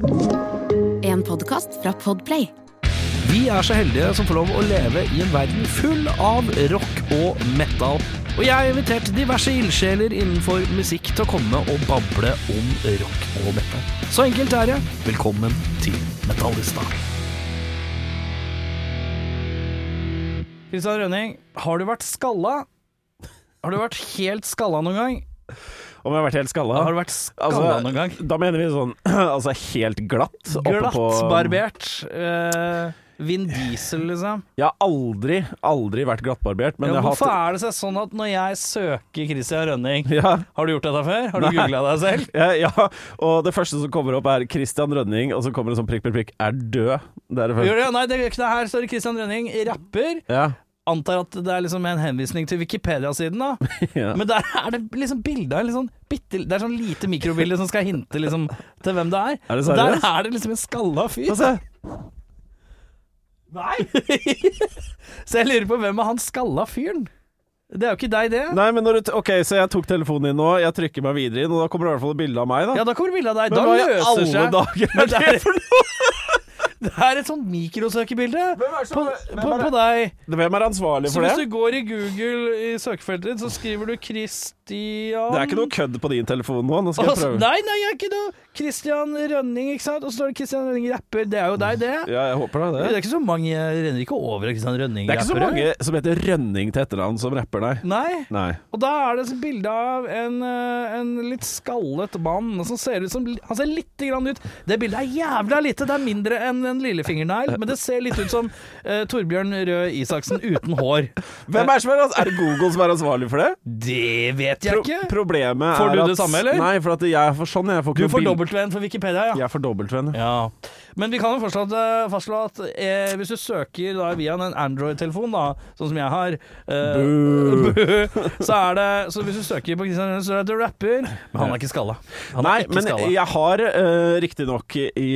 En podkast fra Podplay. Vi er så heldige som får lov å leve i en verden full av rock og metal. Og jeg har invitert diverse ildsjeler innenfor musikk til å komme og bable om rock og metal. Så enkelt er det. Velkommen til Metallista. Kristian Rønning, har du vært skalla? Har du vært helt skalla noen gang? Om jeg har vært helt skalla? Har du vært skalla noen gang? Da mener vi sånn altså helt glatt? Glattbarbert. Glatt barbert. Eh, Vin Diesel, liksom. Jeg har aldri, aldri vært glattbarbert, men Ja, jeg har hvorfor hatt er det sånn at når jeg søker Christian Rønning ja, Har du gjort dette før? Har du googla deg selv? ja, ja, og det første som kommer opp er Christian Rønning, og så kommer det sånn prikk, prikk, prikk, er død. Det er det Gjør første. det? Nei, det er ikke det. Her står det Christian Rønning, rapper. Ja, Antar at det er liksom en henvisning til Wikipedia-siden, da. ja. Men der er det liksom bilde av en sånn bitte Det er sånn lite mikrobilde som skal hinte liksom til hvem det er. Er det der er det liksom en skalla fyr. Få se. Nei! Så jeg lurer på hvem er han skalla fyren? Det er jo ikke deg, det. Nei, men når du Ok, så jeg tok telefonen din nå, jeg trykker meg videre inn, og da kommer det i hvert fall et bilde av meg, da. Ja, da kommer bilde av deg. men Da hva i alle dager Men er det det for noe? Det er et sånt mikrosøkebilde det på, på, det? på deg. Hvem er ansvarlig Så hvis du går i Google i søkefeltet ditt, så skriver du Christian Det er ikke noe kødd på din telefon nå. Nå skal jeg prøve. Nei, nei, jeg er ikke noe Christian Rønning, ikke sant? Og så står det Christian Rønning rapper. Det er jo deg, det. Ja, jeg håper Det det. er ikke så mange Jeg renner ikke over av Christian Rønning Det er ikke så mange som heter Rønning til etternavn som rapper, nei. Nei. Nei. Og da er det et bilde av en, eh, en litt skallet mann som ser ut som Han ser lite grann ut Det bildet er jævla lite, det er mindre enn en lillefingernegl, men det ser litt ut som eh, Torbjørn Røe Isaksen uten hår. Hvem er, som er, er det Google som er ansvarlig for det? Det vet jeg Pro ikke. problemet Får er du at det samme, eller? Nei, for at jeg får sånn. Jeg får Du får noe bild- dobbelt-V-en for Wikipedia, ja. Jeg får dobbelt-venn. Ja. Men vi kan jo fortsatt eh, fastslå at eh, hvis du søker da, via en Android-telefon, sånn som jeg har eh, Så er det Så hvis du søker på Christian Rønning, så er det rapper, men han er ikke skalla. Han Nei, ikke men skalla. jeg har uh, riktignok i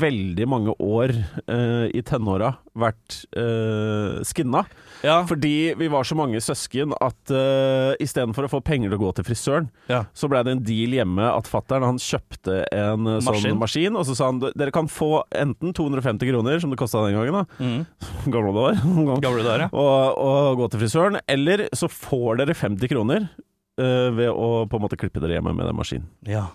veldig mange år uh, i tenåra vært uh, skinna. Ja. Fordi vi var så mange søsken at uh, istedenfor å få penger til å gå til frisøren, Ja. så ble det en deal hjemme at fattern han kjøpte en eh, sånn Maskin. og så sa han dere kan få enten 250 kroner, som det kosta den gangen, da, Mm. gamle var, Gamle dager, ja. og, og gå til frisøren, eller så får dere 50 kroner uh, ved å på en måte klippe dere hjemme med den maskinen. ja.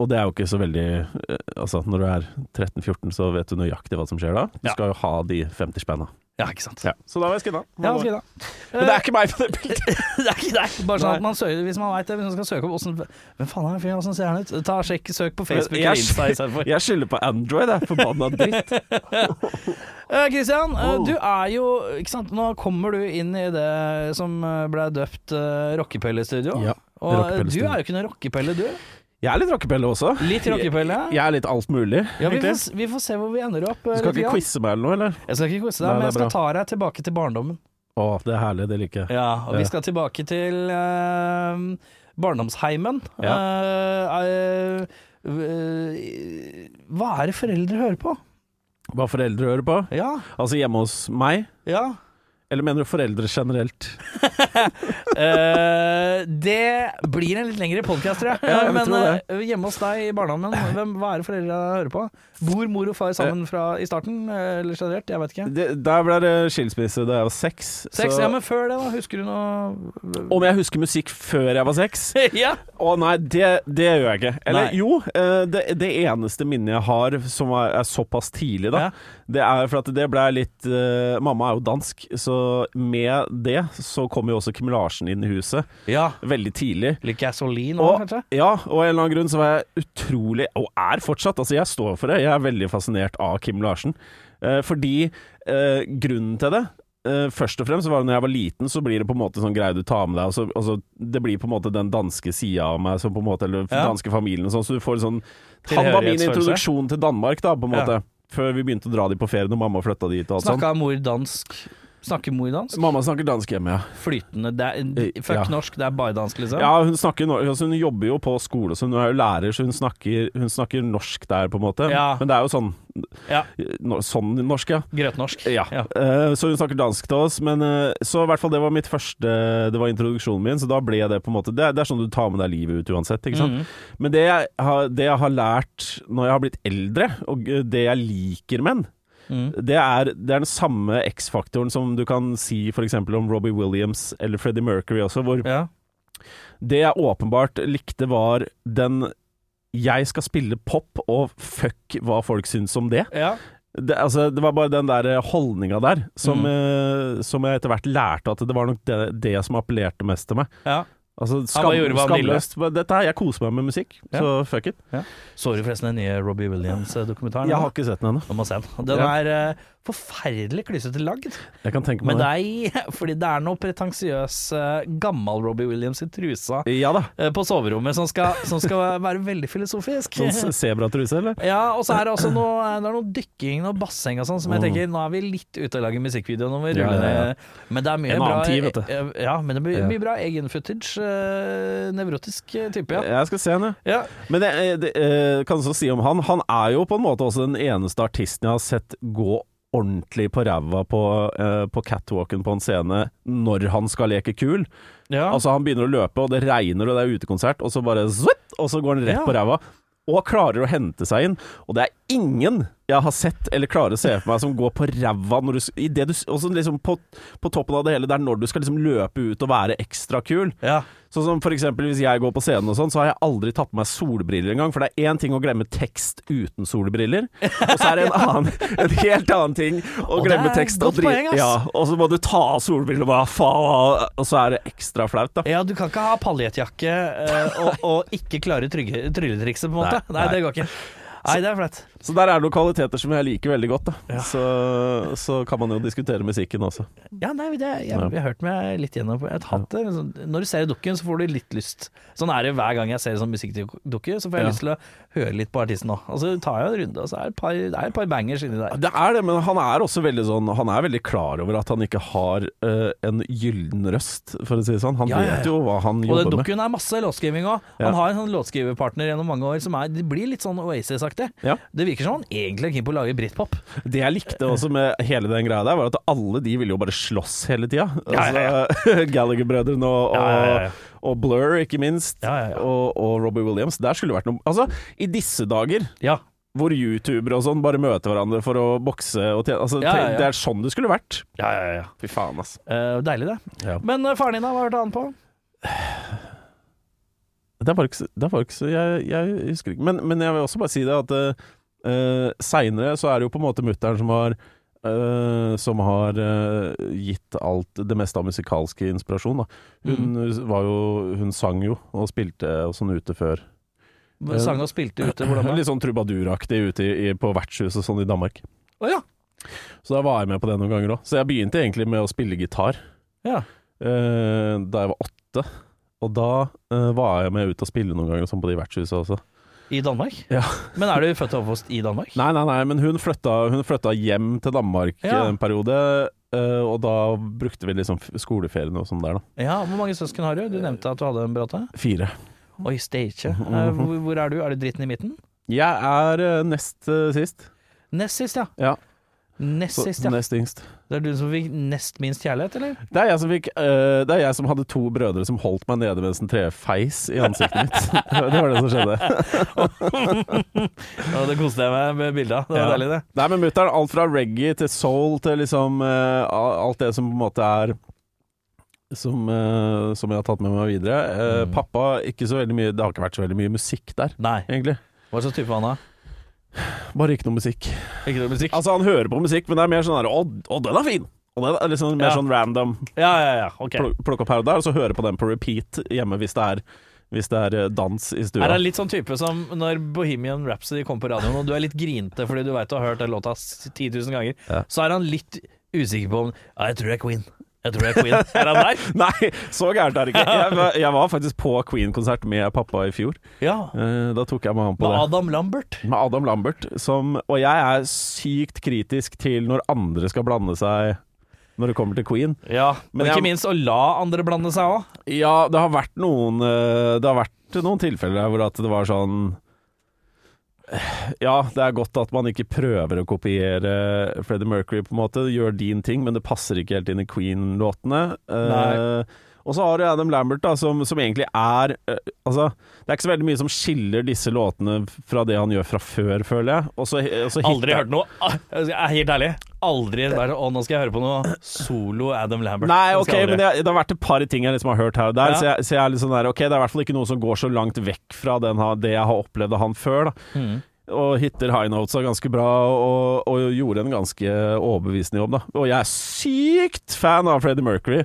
Og det er jo ikke så veldig eh, Altså, når du er 13-14, så vet du nøyaktig hva som skjer da. Du skal jo ha de 50 spenna. Ja, ikke sant. Ja. Så da var jeg skinna. Ja, fint. Men det er ikke meg på det bildet. det er ikke deg. Bare sånn at man søker, hvis man vet det, hvis man skal søke opp hvordan, Hvem faen er den fyren? Hvordan ser han ut? Ta Sjekk, søk på Facebook Jeg- eller Insta istedenfor. Jeg skylder på Android, jeg. Forbanna dritt. Kristian, uh, eh, du er jo ikke sant? Nå kommer du inn i det som eh, ble døpt uh, rockepellestudio. Ja, og eh, du er jo ikke noen rockepelle, du. Jeg er litt rockepelle også. Litt rockepelle. Jeg er litt alt mulig, Ja, vi, får, vi får se hvor vi ender opp. Du eh, skal ikke quize meg eller noe, eller? Jeg skal ikke quize deg, men jeg skal ta deg tilbake til barndommen. Å, det er herlig. Det liker jeg. Ja, og vi skal tilbake til eh, barndomsheimen. Ja. Uh, uh, uh, hva er det foreldre hører på? Hva foreldre hører på? Ja, Altså hjemme hos meg? ja. Eller mener du foreldre generelt? uh, det blir en litt lengre podkast, tror jeg. Ja, jeg Men eh, hjemme hos deg i barndommen, hvem, hva er det foreldra hører på? Bor mor og far sammen fra i starten, eh, eller generelt? Jeg vet ikke. Det, der ble det skilsmisse da jeg var seks. Seks, så- ja, men før det, da? Husker du noe Om jeg husker musikk før jeg var seks? Ja! Å nei, det, det gjør jeg ikke. Eller Nei. jo, eh, det, det eneste minnet jeg har som er, er såpass tidlig, da, Ja. det er for at det ble litt uh, Mamma er jo dansk, så med det så kommer jo også Kim Larsen inn i huset ja. veldig tidlig. Litt gasolin òg, kanskje? ja, og av en eller annen grunn så var jeg utrolig, og er fortsatt, altså jeg står for det, jeg er veldig fascinert av Kim Larsen. Eh, fordi eh, grunnen til det eh, først og fremst var det når jeg var liten, så blir det på en måte sånn greie du tar med deg. Og så, og så, det blir på en måte den danske sida av meg, som på en måte, eller Ja. danske familien og sånn. Så du får sånn Han var min introduksjon til Danmark, da, på en Ja. Før vi begynte å dra dit på ferie når mamma flytta dit og alt sånt. Snakka mor dansk? Snakker mor dansk? Mamma snakker dansk hjemme, ja. Flytende. Det er, Eh, fuck ja. norsk, det er bare dansk, liksom? Ja, hun snakker norsk. altså Hun jobber jo på skole, så hun er jo lærer, så hun snakker, hun snakker norsk der, på en måte. Ja. Men det er jo sånn Ja. no, Sånn norsk, ja. Grøtnorsk. Ja. Eh, så hun snakker dansk til oss, men uh, så i hvert fall det var mitt første Det var introduksjonen min, så da ble det på en måte Det, det er sånn du tar med deg livet ut uansett, ikke sant. Mhm. Men det jeg, har, det jeg har lært når jeg har blitt eldre, og det jeg liker menn, Mm. det er, det er den samme X-faktoren som du kan si f.eks. om Robbie Williams eller Freddie Mercury også, hvor Ja. det jeg åpenbart likte var den Jeg skal spille pop, og fuck hva folk syns om det. ja. Det, altså, det var bare den der holdninga der som, Mm. uh, som jeg etter hvert lærte at det var nok det, det som appellerte mest til meg. ja. Altså, skam, ja, skamløst. Dette her, jeg koser meg med musikk, Ja. så fuck it. Så du forresten den nye Robbie Williams-dokumentaren? Jeg har ikke sett den ennå. Den er eh, forferdelig klysete lagd. Jeg kan tenke Men meg det er fordi det er noe pretensiøs uh, gammel Robbie Williams i trusa. Ja da. eh, på soverommet som skal, som skal være veldig filosofisk. Sånn sebratruse, eller? Ja, og så er det også noe, det er noe dykking og basseng og sånn som jeg tenker Nå er vi litt ute og lager musikkvideo, når vi ruller Ja, ja, ja. Men det er mye En bra tid, vet du. eh, Ja, men det blir mye, bra egen footage. eh, nevrotisk type, ja. Jeg skal se henne. ja. Men det, det eh, kan også si om han Han er jo på en måte også den eneste artisten jeg har sett gå ordentlig på ræva på, uh, på catwalken på en scene når han skal leke kul. ja. Altså Han begynner å løpe, og det regner, og det er utekonsert, og så bare zwitt, Og så går han rett Ja. på ræva. Og klarer å hente seg inn. Og det er ingen jeg har sett eller klarer å se for meg som går på ræva når du, i det du liksom på, på toppen av det hele, det er når du skal liksom løpe ut og være ekstra kul. ja. Sånn som for eksempel hvis jeg går på scenen og sånn, så har jeg aldri tatt på meg solbriller engang. For det er én ting å glemme tekst uten solbriller, og så er det en annen En helt annen ting å Og glemme tekst og godt. Ja, og så må du ta av solbrillene og bare faen, og så er det ekstra flaut, da. Ja, du kan ikke ha paljettjakke eh, og, og ikke klare trylletrikset, på en måte. Nei, Nei, nei. det går ikke. Nei, det er flaut. Så der er det noen som jeg liker veldig godt. Ja. Så, så kan man jo diskutere musikken også. Ja, nei, det, jeg, jeg, jeg har hørt meg litt gjennom det. Sånn, Når du ser dukken, så får du litt lyst. Sånn er det hver gang jeg ser en sånn musikkdukke, så får jeg Ja. lyst til å høre litt på artisten òg. Og så tar jeg en runde, og så er det et par, det et par bangers inni der. Det er det, men han er også veldig sånn Han er veldig klar over at han ikke har uh, en gyllen røst, for å si det sånn. Han Ja, vet jo hva han Og jobber med. dukken er masse låtskriving òg. Han har en sånn låtskriverpartner gjennom mange år som er blir litt sånn Oasis-aktig. Ja. Det virker som han egentlig er keen på å lage britpop. Det jeg likte også med hele den greia der, var at alle de ville jo bare slåss hele tida. Altså, Gallagher-brødrene og, og, og Blur, ikke minst. Og, og Robbie Williams. Der skulle det vært noe Altså, i disse dager Ja. hvor youtubere og sånn bare møter hverandre for å bokse og tjene altså, Ja, ja, ja. Det er sånn det skulle vært. Ja, ja, ja. Fy faen, ass. Eh, deilig, det. Men eh, faren din, da? Hva har du hørt annet på? Det var ikke det var ikke så jeg, jeg husker ikke. Men, men jeg vil også bare si det at uh, seinere så er det jo på en måte mutter'n som har Uh, som har uh, gitt alt det meste av musikalske inspirasjon. Da. Hun, Mm. var jo, hun sang jo og spilte og sånn ute før. Sang og spilte ute, hvordan da? Litt sånn trubaduraktig ute i, i, på vertshus og sånn i Danmark. Oh, ja. Så da var jeg med på det noen ganger òg. Så jeg begynte egentlig med å spille gitar ja. da jeg var åtte. Og da uh, var jeg med ut og spille noen ganger sånn på de vertshusene også. I Danmark? Ja. Men er du født og oppvokst i Danmark? Nei, nei, nei, men hun flytta, hun flytta hjem til Danmark Ja. en periode. Uh, og da brukte vi liksom skoleferiene skoleferien og sånn der, da. Ja, Hvor mange søsken har du? Du nevnte at du hadde en bråte. Fire. Oi, stage. Eh, hvor, hvor er du? Er du dritten i midten? Jeg er eh, nest eh, sist. Nest sist, ja. Ja. Nest sist, ja. Nest yngst. Det er du som fikk nest minst kjærlighet, eller? Det er, jeg som fikk, uh, det er jeg som hadde to brødre som holdt meg nede mens en tre feis i ansiktet mitt. det var det som skjedde. Ja, det koste jeg meg med bildet av. Det var Ja. deilig, det. Nei, men mutter'n, alt fra reggae til soul til liksom uh, alt det som på en måte er som, uh, som jeg har tatt med meg videre. Mm. Pappa, ikke så veldig mye Det har ikke vært så veldig mye musikk der, Nei. egentlig. Hva slags type var han da? Bare ikke noe musikk. Ikke noe musikk? Altså, han hører på musikk, men det er mer sånn her Å, å den er fin! Og det er liksom mer Ja. sånn random. Ja, ja, ja. Ok. Pluk- Plukke opp her og der, og så høre på den på repeat hjemme hvis det er, hvis det er eh, dans i stua. Er det litt sånn type som når Bohemian Rhapsody kommer på radioen, og du er litt grinte fordi du veit du har hørt den låta s- 10 000 ganger, Ja. så er han litt usikker på om Ja, jeg tror det er Queen. Jeg tror det er Queen. Er han der? Nei, så gærent er det ikke. Jeg, var- jeg var faktisk på Queen-konsert med pappa i fjor. Ja. Eh, Da tok jeg med han på Med det. Adam Lambert. Med Adam Lambert. Som, og jeg er sykt kritisk til når andre skal blande seg når det kommer til Queen. Ja, Men men ikke jeg- minst å la andre blande seg òg. Ja, det har vært noen eh, Det har vært noen tilfeller hvor at det var sånn Ja, det er godt at man ikke prøver å kopiere Freddie Mercury, på en måte. Gjør din ting, men det passer ikke helt inn i Queen-låtene. Eh, og så har du Adam Lambert, da, som, som egentlig er uh, Altså, det er ikke så veldig mye som skiller disse låtene fra det han gjør fra før, føler jeg. Også, også Aldri hørt noe ah, helt ærlig. Aldri bare Å, nå skal jeg høre på noe solo Adam Lambert. Nei, ok, skal jeg men det, det har vært et par ting jeg liksom har hørt her og der, Ja. så, jeg, så jeg er litt sånn der Ok, det er i hvert fall ikke noe som går så langt vekk fra den, det jeg har opplevd av han før, da. Mm. Og hitter high notes ganske bra, og, og gjorde en ganske overbevisende jobb, da. Og jeg er sykt fan av Freddie Mercury,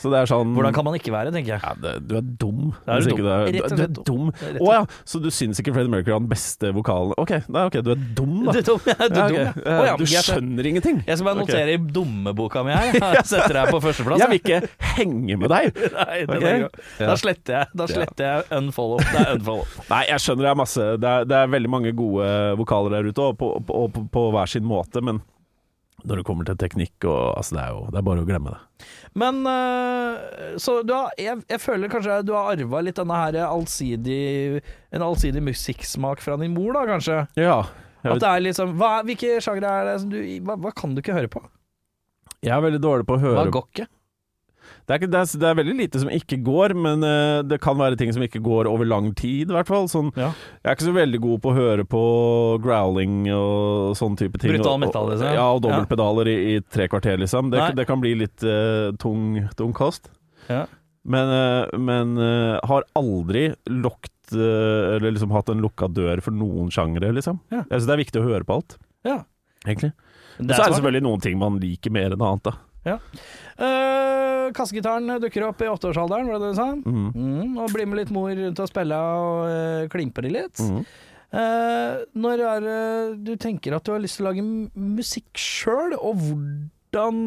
så det er sånn Hvordan kan man ikke være, tenker jeg. ja, det, Du er dum. Er du dum. Det er- du, du er dum. Å oh, ja, så du syns ikke Freddie Mercury har den beste vokalen? Ok, nei, ok, du er dum, da. Du er dum, ja, du er Ja, dum, ok. ja. Ja, du skjønner jeg- ingenting. Jeg skal bare notere notere i dummeboka mi her. Jeg setter deg på førsteplass. Jeg vil ikke henge med deg. Nei, det Ok. er. Da sletter jeg Da sletter jeg unfollow. Det er unfollow. Nei, jeg skjønner det er masse Det er, det er veldig mange gode vokaler der ute, og på, på, på, på hver sin måte, men når det kommer til teknikk og Altså, det er jo Det er bare å glemme det. Men øh, Så du har jeg, jeg føler kanskje du har arva litt denne her allsidig En allsidig musikksmak fra din mor, da, kanskje? Ja. At det er liksom hva, Hvilke sjangre er det som du hva, hva kan du ikke høre på? jeg er veldig dårlig på å høre Hva går ikke? Det er, ikke, det, er, det er veldig lite som ikke går, men uh, det kan være ting som ikke går over lang tid, i hvert fall. Sånn, Ja. jeg er ikke så veldig god på å høre på growling og sånn type ting. Brutal metal, liksom? Ja, og Ja. dobbeltpedaler i, i tre kvarter, liksom. Det, det kan bli litt uh, tung, tung kost. Ja. Men, uh, men har aldri eh, Eller liksom hatt en lukka dør for noen sjangere, liksom. Ja. Jeg syns det er viktig å høre på alt, ja. egentlig. Det så er det selvfølgelig noen ting man liker mer enn annet, da. Eh, kassegitaren dukker opp i åtteårsalderen, var det det du sa? Mm. Mm, og blir med litt mor rundt og spille og uh, klimper i litt. Mm. Uh, når er det du tenker at du har lyst til å lage musikk sjøl, og hvordan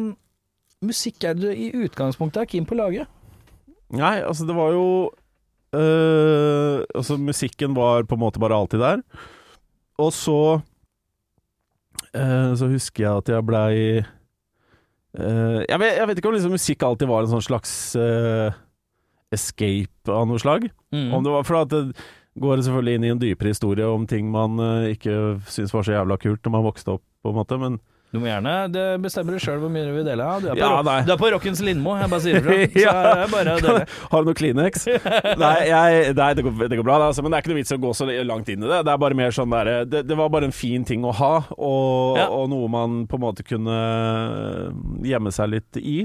musikk er du i utgangspunktet er keen på å lage? Nei, altså det var jo Altså musikken var på en måte bare alltid der. Og så Så husker jeg at jeg blei øh, jeg, vet, jeg vet ikke om liksom musikk alltid var en sånn slags uh, escape av noe slag. Mm. Om det var for at det går selvfølgelig inn i en dypere historie om ting man uh, ikke syntes var så jævla kult når man vokste opp, på en måte, men Du må gjerne det bestemmer du sjøl hvor mye du vil dele. Du er på, Ja, nei. du er på rockens Lindmo, jeg bare sier er det bare. Har du noe Kleenex? nei, jeg, nei det, går, det går bra, altså, men det er ikke noe vits å gå så langt inn i det. Det er bare mer sånn der, det, det var bare en fin ting å ha, og, Ja. og noe man på en måte kunne gjemme seg litt i.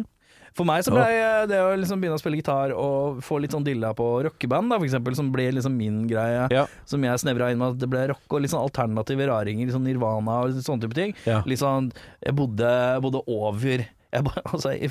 For meg så ble det å liksom begynne å spille gitar og få litt sånn dilla på rockeband, da, for eksempel, som ble liksom min greie. Ja. Som jeg snevra inn med at det ble rock og litt sånn alternative raringer, sånn Nirvana og sånne type ting. Ja. Litt sånn Jeg bodde, bodde over bo- altså, i,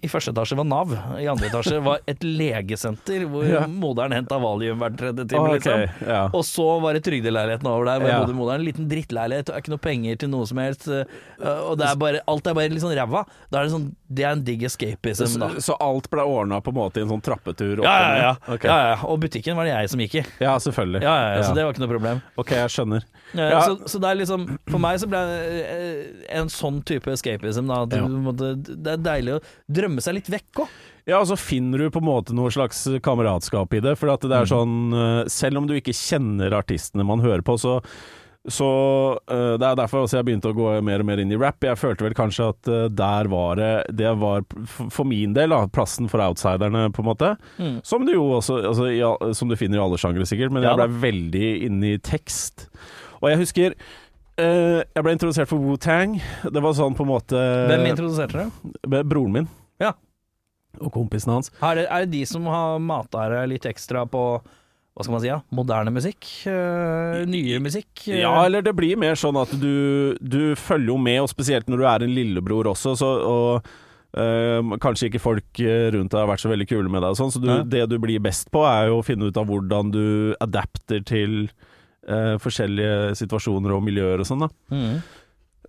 I første etasje var Nav, i andre etasje var et legesenter hvor Ja. moderen henta valium hver tredje time. Ok, Liksom. ja. Og så var det trygdeleiligheten over der, hvor Ja. bodde moderen. En liten drittleilighet, og er ikke noe penger til noe som helst. øh, Og det er bare, alt er bare litt sånn ræva. Da er det sånn Det er en digg escapism, da. Så, så alt ble ordna på en måte i en sånn trappetur? opp Ja, og ja, ja. Og butikken var det jeg som gikk i. Ja, selvfølgelig. Ja, ja, ja, Så det var ikke noe problem. Ok, jeg skjønner. Eh, Ja. Så, så det er liksom For meg så ble det eh, en sånn type escapism, da. At du måtte, det er deilig å drømme seg litt vekk òg. Ja, og så finner du på en måte noe slags kameratskap i det. For at det er sånn eh, Selv om du ikke kjenner artistene man hører på, så så uh, Det er derfor også jeg begynte å gå mer og mer inn i rap. Jeg følte vel kanskje at uh, der var det Det var for min del da, plassen for outsiderne, på en måte. Mm. Som du jo også altså, i Som du finner i alle sjangre, sikkert. Men Ja jeg da. ble veldig inne i tekst. Og jeg husker eh, jeg ble introdusert for Wu-Tang. Det var sånn på en måte Hvem introduserte deg? Broren min. Ja. Og kompisen hans. Er det, er det de som har mata deg litt ekstra på hva skal man si, ja? moderne musikk? Eh, nye musikk? Eh, Ja, eller det blir mer sånn at du, du følger jo med, og spesielt når du er en lillebror også, så, og eh, kanskje ikke folk rundt deg har vært så veldig kule med deg og sånn, så du, det du blir best på er jo å finne ut av hvordan du adapter til eh, forskjellige situasjoner og miljøer og sånn da. Mm.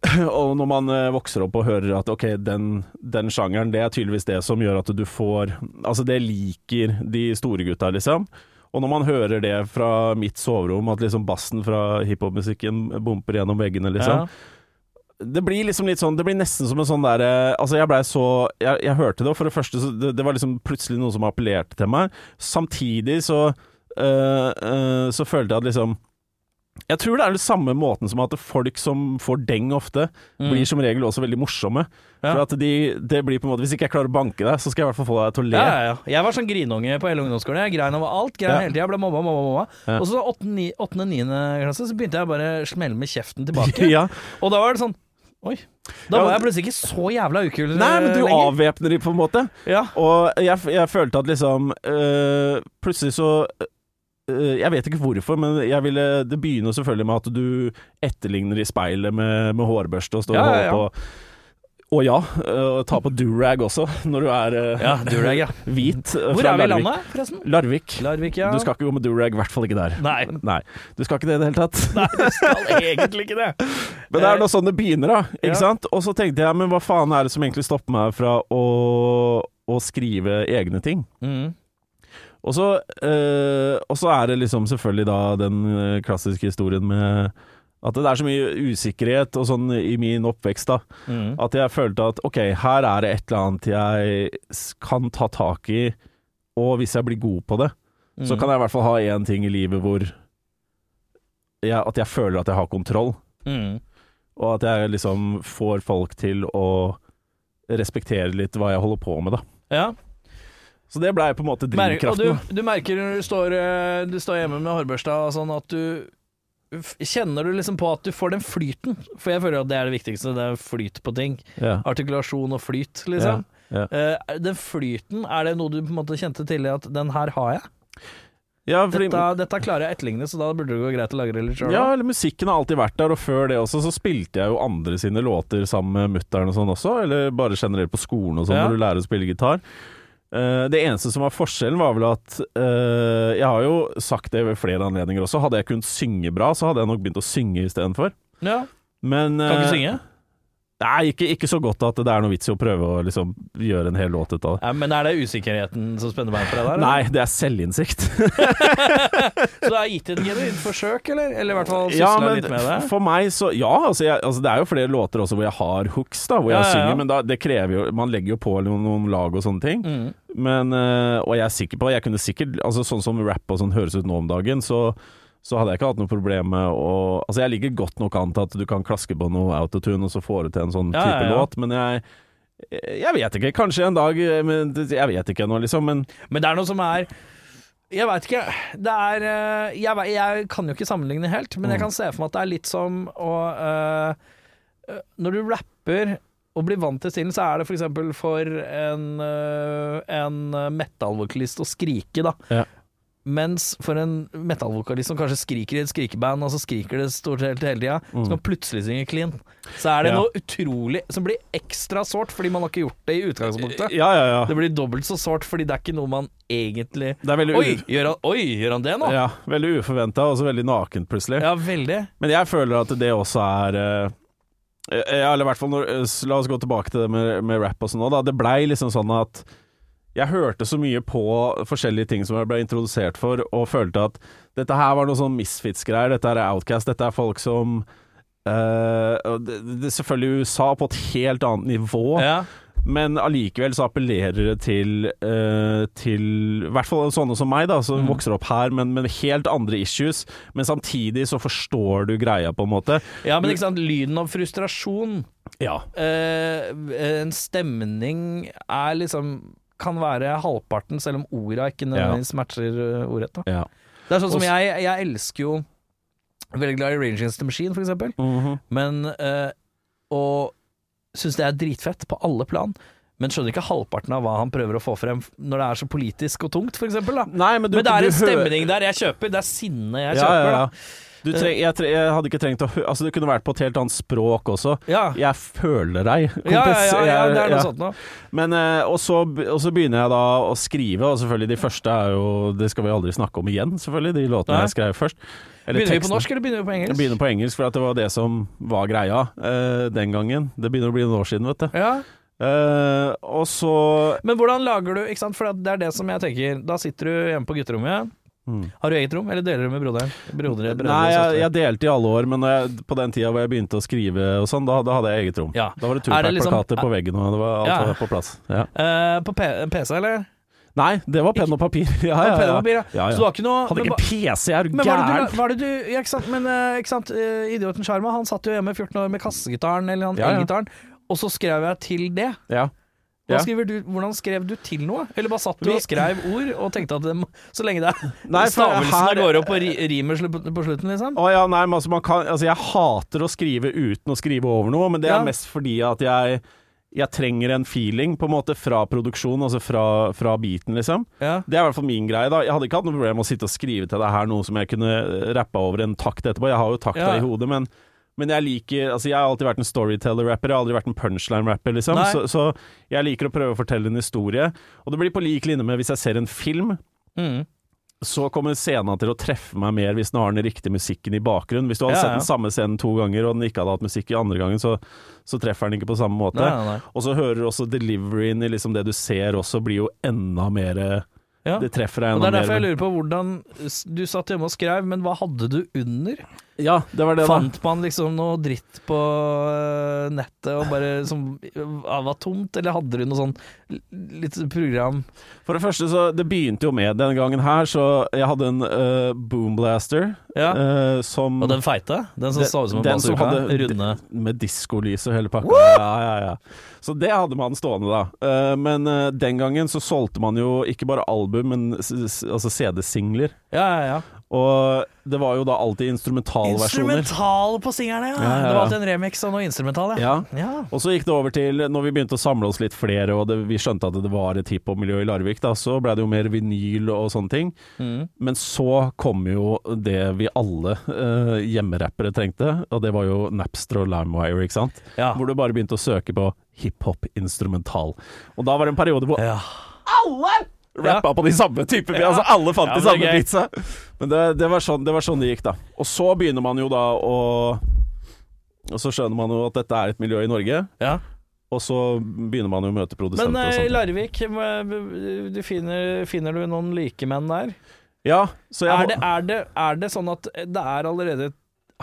Og når man eh, vokser opp og hører at ok, den, den sjangeren, det er tydeligvis det som gjør at du får Altså, det liker de store gutta, liksom. Og når man hører det fra mitt soverom, at liksom bassen fra hiphopmusikken bumper gjennom veggene, liksom. Ja. det blir liksom litt sånn Det blir nesten som en sånn derre Altså, jeg blei så jeg, jeg hørte det, og for det første så det, det var liksom plutselig noe som appellerte til meg. Samtidig så øh, øh, Så følte jeg at liksom Jeg tror det er den samme måten som at folk som får deng ofte, blir som regel også veldig morsomme. Ja. For at de, det blir på en måte Hvis ikke jeg klarer å banke deg, så skal jeg i hvert fall få deg til å le. Ja, ja, ja. Jeg var sånn grinunge på hele ungdomsskolen. Jeg grein over alt. Grein hele tida. Ble mobba, mobba, mobba. Og så 8.-9. klasse så begynte jeg bare å smelle med kjeften tilbake. ja. Og da var det sånn Oi. Da var jeg plutselig ikke så jævla ukul Nei, men du lenger. avvæpner de på en måte. Ja. Og jeg, jeg følte at liksom øh, Plutselig så Jeg vet ikke hvorfor, men jeg ville Det begynner selvfølgelig med at du etterligner i speilet med, med hårbørste og står Ja, og ja, holder ja. på. Og ja, uh, ta på durag også, når du er uh, Ja, durag, ja. hvit. Hvor er vi i landet, forresten? Larvik. Larvik, ja. Du skal ikke gå med durag, i hvert fall ikke der. Nei. Nei, du skal ikke det i det hele tatt. Nei, du skal egentlig ikke det. Men det er nå sånn det begynner, da. Ikke Ja. sant? Og så tenkte jeg, men hva faen er det som egentlig stopper meg fra å, å skrive egne ting? Mm. Og så, øh, og så er det liksom selvfølgelig da den øh, klassiske historien med at det er så mye usikkerhet og sånn i min oppvekst, da. Mm. At jeg følte at ok, her er det et eller annet jeg kan ta tak i, og hvis jeg blir god på det, så Mm. kan jeg i hvert fall ha én ting i livet hvor jeg, At jeg føler at jeg har kontroll, Mm. og at jeg liksom får folk til å respektere litt hva jeg holder på med, da. Ja. Så det blei på en måte drivkraften. du, du merker når du står, eh, du står hjemme med hårbørsta og sånn at du Kjenner du liksom på at du får den flyten? For jeg føler at det er det viktigste, det er flyt på ting. Ja. Artikulasjon og flyt, liksom. Ja, ja. den flyten, er det noe du på en måte kjente tidlig at den her har jeg? Ja, fordi, Dette, dette klarer jeg etterligne, så da burde det gå greit å lagre det litt sjøl. ja, eller musikken har alltid vært der, og før det også så spilte jeg jo andre sine låter sammen med mutter'n og sånn også, eller bare generelt på skolen og sånn, Ja. når du lærer å spille gitar. Eh, det eneste som var forskjellen, var vel at uh, Jeg har jo sagt det ved flere anledninger også. Hadde jeg kunnet synge bra, så hadde jeg nok begynt å synge istedenfor. ja. Men Kan ikke eh, synge? Nei, ikke, ikke så godt at det er noe vits i å prøve å liksom gjøre en hel låt ut av det. Ja, men er det usikkerheten som spenner bein for deg der? eller? Nei, det er selvinnsikt. Så du har gitt et genuint forsøk, eller? Eller i hvert fall Ja, men litt med det? for meg så Ja, altså, jeg, altså det er jo flere låter også hvor jeg har hooks, da, hvor Ja, jeg ja, synger, men da, det krever jo Man legger jo på noen, noen lag og sånne ting. Mm. Men øh, Og jeg er sikker på Jeg kunne sikkert Altså Sånn som rap og sånn høres ut nå om dagen, så så hadde jeg ikke hatt noe problem med å Altså, jeg ligger godt nok an til at du kan klaske på noe autotune, og så får du til en sånn type ja, ja. låt, men jeg jeg vet ikke. Kanskje en dag men Jeg vet ikke ennå, liksom. Men Men det er noe som er Jeg veit ikke. Det er eh, jeg, vet- jeg kan jo ikke sammenligne helt, men jeg Mm. kan se for meg at det er litt som å eh, Når du rapper og blir vant til stilen, så er det f.eks. For, for en, uh, en metallvokalist å skrike, da. Ja. Mens for en metallvokalist som kanskje skriker i et skrikeband, og så skriker det stort sett hele tida, så kan plutselig synge clean. Så er det Mm. Ja. noe utrolig som blir ekstra sårt, fordi man har ikke gjort det i utgangspunktet. ja, ja, ja. Det blir dobbelt så sårt, fordi det er ikke noe man egentlig Oi, gjør han, oi, gjør han det nå? Ja, ja, veldig uforventa, og så veldig nakent plutselig. veldig. Men jeg føler at det også er uh ja, Eller i hvert fall når, eh, La oss gå tilbake til det med, med rap og sånn òg, da. Det blei liksom sånn at jeg hørte så mye på forskjellige ting som jeg ble introdusert for, og følte at dette her var noe sånn misfits-greier. Dette er Outcast. Dette er folk som uh, det, det, Selvfølgelig USA på et helt annet nivå. Ja. Men allikevel så appellerer det til uh, Til i hvert fall sånne som meg, da, som Mm. vokser opp her, men med helt andre issues. Men samtidig så forstår du greia, på en måte. ja, men ikke sant, lyden av frustrasjon, Ja. Uh, en stemning, er liksom kan være halvparten, selv om orda ikke nødvendigvis matcher eh, ordrett. Ja. Det er sånn som Også, jeg, jeg elsker jo Veldig glad i Range Against the Machine, for eksempel. Mhm. Men eh, Og syns det er dritfett på alle plan. Men skjønner ikke halvparten av hva han prøver å få frem når det er så politisk og tungt, for eksempel. Da. Nei, men du, Men det er en stemning der jeg kjøper. Det er sinne jeg Ja, kjøper. ja, ja. Da. Du treng, jeg, tre, jeg hadde ikke trengt å. Altså, det kunne vært på et helt annet språk også. Ja. Jeg føler deg, kompis. Ja, ja, det er noe Jeg- sånt noe. Men, eh, og, så, og så begynner jeg da å skrive, og selvfølgelig de første er jo Det skal vi aldri snakke om igjen, selvfølgelig, de låtene jeg skrev først. Eller Begynner vi på norsk, eller begynner vi på Jeg engelsk? begynner på engelsk, for at det var det som var greia uh, den gangen. Det begynner å bli noen år siden, vet du. Ja, Uh, og så Men hvordan lager du ikke sant? For det er det som jeg tenker Da sitter du hjemme på gutterommet, Har du eget rom, eller deler du med broderen? Broder, broder, Nei, jeg, jeg delte i alle år, men jeg, på den tida hvor jeg begynte å skrive og sånn, da, da hadde jeg eget rom. Ja. Da var det Tupac-plakater liksom- på veggen, og det var, alt Ja. var på plass. Ja. Uh, på PC, eller? Nei, det var penn og papir. Ja, ja, ja. papir, ja. Så du har ikke noe Hadde ikke PC, PC, er du gæren? ja, ikke sant, men eh, ikke sant, uh, Idioten Sjarma, han satt jo hjemme 14 år med kassegitaren eller han ja. og så skrev jeg til det. Ja. Skriver du, hvordan skrev du til noe? Eller bare satt du og skrev ord og tenkte at det, så lenge det er Nei, stavelsene går opp og ri, rimer på slutten, liksom? Å ja, nei, men altså, man kan, altså Jeg hater å skrive uten å skrive over noe, men det Ja. er mest fordi at jeg jeg trenger en feeling på en måte fra produksjonen, altså fra, fra beaten, liksom. Ja. Det er i hvert fall min greie. da Jeg hadde ikke hatt noe problem med å sitte og skrive til deg her noe som jeg kunne rappa over en takt etterpå. Jeg har jo takta Ja. i hodet, men, men jeg liker Altså Jeg har alltid vært en storyteller-rapper, jeg har aldri vært en punchline-rapper, liksom. Så, så jeg liker å prøve å fortelle en historie. Og det blir på lik linje med hvis jeg ser en film. Mm. Så kommer scenen til å treffe meg mer hvis den har den riktige musikken i bakgrunnen. Hvis du hadde Ja, sett ja. den samme scenen to ganger, og den ikke hadde hatt musikk i andre gangen, så, så treffer den ikke på samme måte. Nei, nei. Og så hører også deliveryen i liksom det du ser også, blir jo enda mer Ja. Det treffer deg enda Og det er derfor jeg lurer på hvordan Du satt hjemme og skrev, men hva hadde du under? Ja, det var det, da. Fant man liksom noe dritt på øh, nettet og bare som var tomt, eller hadde du noe sånn litt program For det første, så Det begynte jo med denne gangen her, så jeg hadde en uh, boomblaster Ja. uh, som Og den feite? Den som så ut som en bazooka? Runde Med diskolys og hele pakka. Ja, ja, ja. Så det hadde man stående, da. Uh, men eh, den gangen så solgte man jo ikke bare album, men altså CD-singler. Ja, ja, ja. Og det var jo da alltid instrumentalversjoner. Instrumental på singerne, ja. Ja, ja, ja. Det var alltid en remix og noe instrumental, Ja. ja. Og så gikk det over til, når vi begynte å samle oss litt flere, og det, vi skjønte at det var et hiphop-miljø i Larvik, da, så ble det jo mer vinyl og sånne ting. Mm. Men så kom jo det vi alle eh, hjemmerappere trengte, og det var jo Napster og LimeWire, ikke sant? Ja. Hvor du bare begynte å søke på hiphop instrumental. Og da var det en periode hvor ja. Rappa på de samme typer ja. Altså alle fant Ja, de samme beatsa. Men det, det, var sånn, det var sånn det gikk, da. Og så begynner man jo da å Og så skjønner man jo at dette er et miljø i Norge. ja. Og så begynner man jo å møte produsenter Men og eh. Larvik, du finner, finner du noen likemenn der? Ja, så jeg Er det, er, det, er det sånn at det er allerede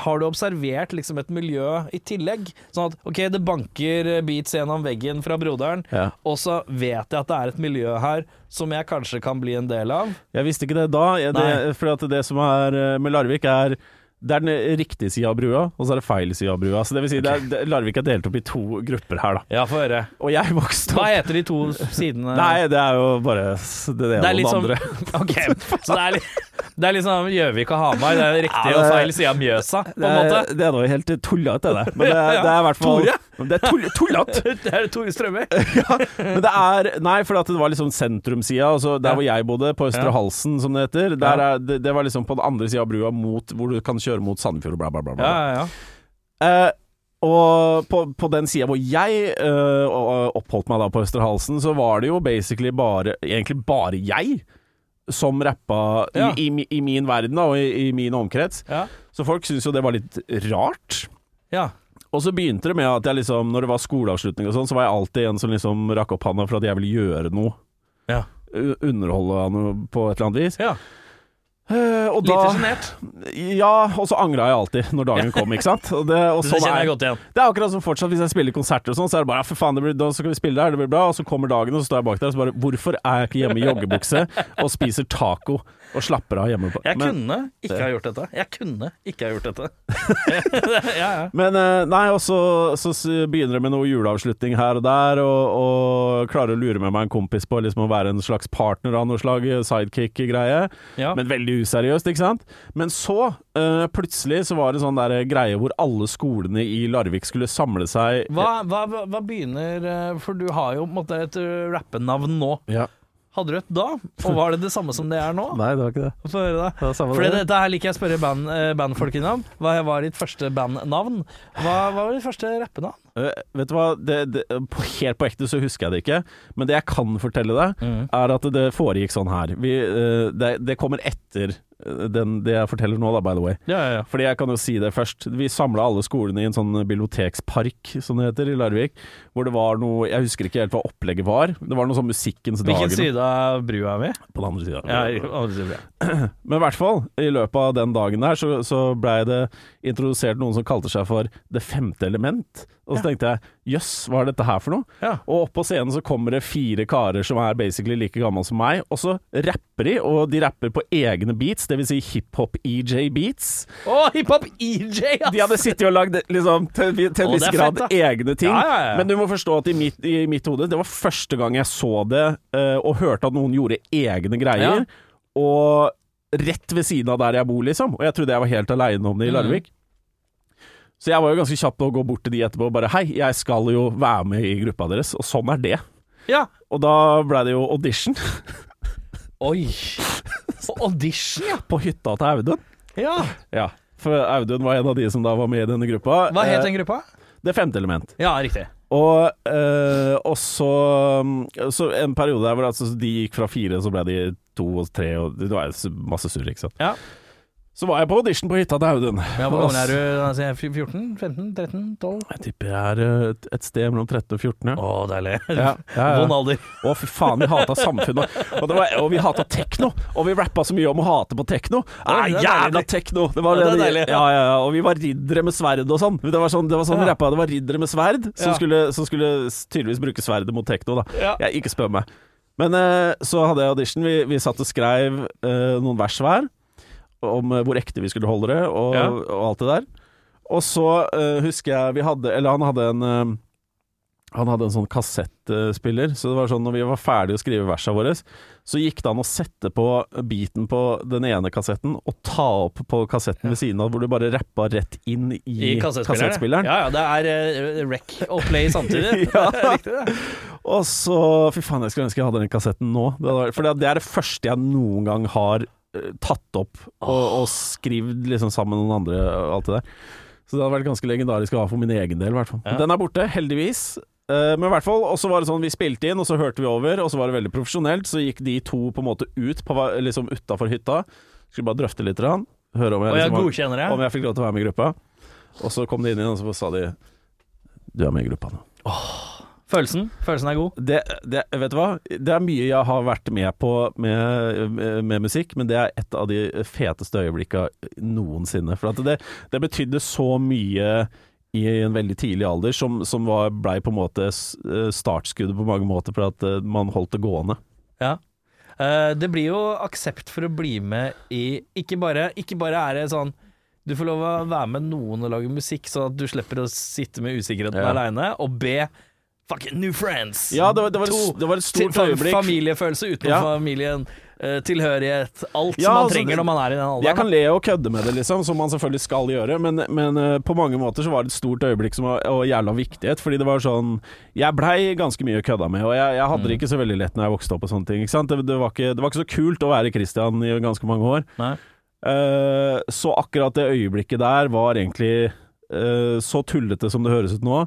Har du observert liksom et miljø i tillegg? Sånn at ok, det banker beats gjennom veggen fra broderen, ja. og så vet jeg at det er et miljø her som jeg kanskje kan bli en del av. Jeg visste ikke det da. Jeg, det, for at det som er eh, med Larvik, er det er den riktige sida av brua, og så er det feil side av brua. Så det vil si, det er, det, Larvik er delt opp i to grupper her, da. Ja, få høre. Og jeg vokste opp Hva heter de to sidene? Nei, det er jo bare det ene det er og litt det sånn andre. Ok, så det er litt det er liksom Gjøvik og Hamar. Det er riktig Ja, og feil side av Mjøsa, på Det en måte. det er noe helt tullete, det. Men det er, det er i hvert fall Tore? Det er tull, tullete! Det er Tore Strømøy. Men det er Nei, for det var liksom sentrumssida, altså der hvor jeg bodde, på Østre Halsen, som det heter. Er, det, det var liksom på den andre sida av brua, mot, hvor du kan kjøre mot Sandefjord og bla, bla, bla. bla. Ja, ja, ja. Eh, og på, på den sida hvor jeg eh, oppholdt meg da på Østre Halsen, så var det jo basically bare Egentlig bare jeg som rappa Ja. i, i, i min verden da, og i, i min omkrets. ja. Så folk syntes jo det var litt rart. ja. Og så begynte det med at jeg liksom, når det var skoleavslutning og sånn, så var jeg alltid en som liksom rakk opp handa for at jeg ville gjøre noe. Ja. Underholde noe på et eller annet vis. ja. Eh, og Lite sjenert. Ja, og så angra jeg alltid når dagen kom, ikke sant. Og det, og Det sånn kjenner er, jeg godt igjen. det er akkurat som fortsatt hvis jeg spiller konserter og sånn, så er det bare ja, for faen, det blir, da skal vi spille der, det blir bra. Og så kommer dagen, og så står jeg bak der og så bare Hvorfor er jeg ikke hjemme i joggebukse og spiser taco og slapper av hjemme? på Jeg Men- kunne ikke ha gjort dette. Jeg kunne ikke ha gjort dette. ja, ja. Men eh, nei, og så, så begynner det med noe juleavslutning her og der, og, og klarer å lure med meg en kompis på liksom å være en slags partner av noe slag, sidekick-greie. ja. Men veldig useriøst, ikke sant? Men så, uh, plutselig, så var det sånn der greie hvor alle skolene i Larvik skulle samle seg Hva, hva, hva begynner eh, For du har jo på en måte et eh, rappenavn nå. Ja. Hadde du et da? Og var det det samme som det er nå? Nei, det var ikke det. Få høre, da. Det var For det. dette her liker jeg å spørre band, eh, bandfolket om. Hva var ditt første bandnavn? Hva, hva var ditt første rappenavn? Uh, vet du hva, det, det, på, helt på ekte så husker jeg det ikke, men det jeg kan fortelle deg, er at det foregikk sånn her. Vi, uh, det, det kommer etter den, det jeg forteller nå, da, by the way. Ja, ja, ja. Fordi jeg kan jo si det først. Vi samla alle skolene i en sånn bibliotekspark, som det heter, i Larvik. Hvor det var noe Jeg husker ikke helt hva opplegget var. Det var noe sånn Musikkens Hvilken side av brua er vi? På den andre sida. Ja, andre side. Men i hvert fall, i løpet av den dagen der, så, så blei det introdusert noen som kalte seg for Det femte element. Og så tenkte jeg jøss, hva er dette her for noe? Ja. Og opp på scenen så kommer det fire karer som er basically like gamle som meg, og så rapper de, og de rapper på egne beats, dvs. Si hiphop-EJ-beats. Å, hiphop EJ, ass! De hadde sittet og lagd liksom, til, til en viss grad fett, egne ting. Ja, ja. Men du må forstå at i mitt, i mitt hode, det var første gang jeg så det uh, og hørte at noen gjorde egne greier. Og rett ved siden av der jeg bor, liksom. Og jeg trodde jeg var helt aleine om det i Larvik. Larvik. Så jeg var jo ganske kjapp på å gå bort til de etterpå og bare Hei, jeg skal jo være med i gruppa deres, og sånn er det. Ja. Og da blei det jo audition Oi. Audition, ja. på hytta til Audun. ja. Ja, for Audun var en av de som da var med i denne gruppa. Hva het Eh, den gruppa? Det femte element. Ja, riktig. Og eh, også Så en periode der hvor altså, de gikk fra fire, så ble de to og tre, og det var masse surr, ikke sant. Ja. Så var jeg på audition på hytta til Audun. Ja, Hvor gammel er du? Altså, 14? 15? 13? 12? Jeg tipper jeg er eh, et, sted mellom 13 og 14, ja. Å, deilig. Ja, ja, ja. Vond alder. Å, fy faen, vi hata samfunnet. Og, det var, og vi hata tekno. Og vi rappa så mye om å hate på tekno. Ah, jævla tekno! Det var det deilig. Ja, ja, ja. Og vi var riddere med sverd og sånn. Det var sånn, det var sånn vi rappa. Det var riddere med sverd som, skulle, som skulle tydeligvis bruke sverdet mot tekno, da. Jeg, ikke spør meg. Men eh, så hadde jeg audition. Vi, vi satt og skrev uh, noen vers hver om eh, hvor ekte vi skulle holde det, og, Ja. og alt det der. Og så uh, husker jeg vi hadde Eller han hadde en uh, han hadde en sånn kassettspiller, så det var sånn når vi var ferdige å skrive versene våre, så gikk det an å sette på beaten på den ene kassetten og ta opp på kassetten ved siden av, hvor du bare rappa rett inn i, I kassettspilleren. Ja, ja. Det er uh, rec og play samtidig. Ja. Riktig, det. Og så Fy faen, jeg skulle ønske jeg hadde den kassetten nå. Det var, for det, er det første jeg noen gang har tatt opp og, og skrevet liksom sammen med noen andre og alt det der. Så det hadde vært ganske legendarisk å ha for min egen del, i hvert fall. Ja. Den er borte, heldigvis. Eh, men i hvert fall, og så var det sånn vi spilte inn, og så hørte vi over, og så var det veldig profesjonelt. Så gikk de to på en måte ut, på, liksom utafor hytta. Skulle bare drøfte litt, Rann. høre om jeg, Og jeg liksom, var- om jeg fikk lov til å være med i gruppa. Og så kom de inn og så sa de Du er med i gruppa nå. Følelsen Følelsen er god. Det, det, vet du hva? Det er mye jeg har vært med på med, med, med musikk, men det er et av de feteste øyeblikka noensinne. For det, det betydde så mye i en veldig tidlig alder, som, som var, blei på en måte eh, startskuddet på mange måter for at eh, man holdt det gående. Ja. Eh, det blir jo aksept for å bli med i Ikke bare, ikke bare er det sånn du får lov å være med noen og lage musikk, sånn at du slipper å sitte med usikkerheten Ja. aleine. Og B fucking new friends. Ja, det var, det var, To. det var et stort Til- øyeblikk. Familiefølelse utenom Ja. familien. eh, tilhørighet. Alt Ja, som man altså, trenger når man er i den alderen. Jeg kan le og kødde med det, liksom, som man selvfølgelig skal gjøre, men, men uh, på mange måter så var det et stort øyeblikk som var og jævla viktighet. Fordi det var sånn Jeg blei ganske mye kødda med, og jeg, jeg hadde det ikke så veldig lett når jeg vokste opp og sånne ting. Ikke sant? Det, det, var ikke, det var ikke så kult å være Christian i ganske mange år. Nei. Eh, så akkurat det øyeblikket der var egentlig uh, så tullete som det høres ut nå.